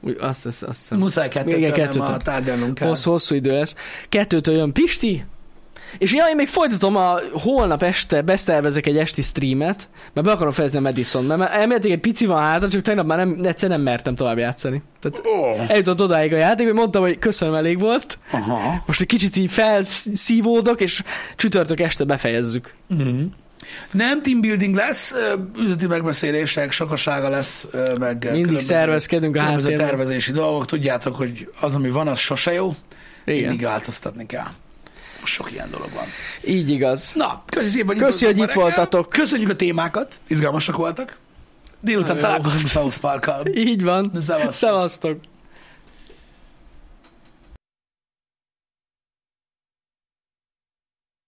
Úgy, azt, azt, azt hiszem. Muszáj kettőtől, Igen, nem kettőtől. a tárgyalnunk kell. Hosszú, hosszú idő lesz. Kettőtől jön Pisti, és ja, én még folytatom a holnap este, besztervezek egy esti streamet, mert be akarom fejezni a Madison, mert elméletileg egy pici van hátra, csak tegnap már nem, egyszer nem mertem tovább játszani. Tehát Oh. eljutott odáig a játék, hogy mondtam, hogy köszönöm, elég volt. Aha. Most egy kicsit így felszívódok, és csütörtök este befejezzük. Mm. Nem teambuilding lesz, ö, üzleti megbeszélések, sokasága lesz, meg Mindig szervezkedünk a tervezési dolgok. Tudjátok, hogy az, ami van, az sose jó. Igen. Mindig változtatni kell. Sok ilyen dolog van. Így igaz. Na, köszi szépen, hogy Köszi, hogy itt voltatok. Köszönjük a témákat, izgalmasak voltak. Délután találkozunk South Park-kal. Így van. Szevasztok. Szevasztok.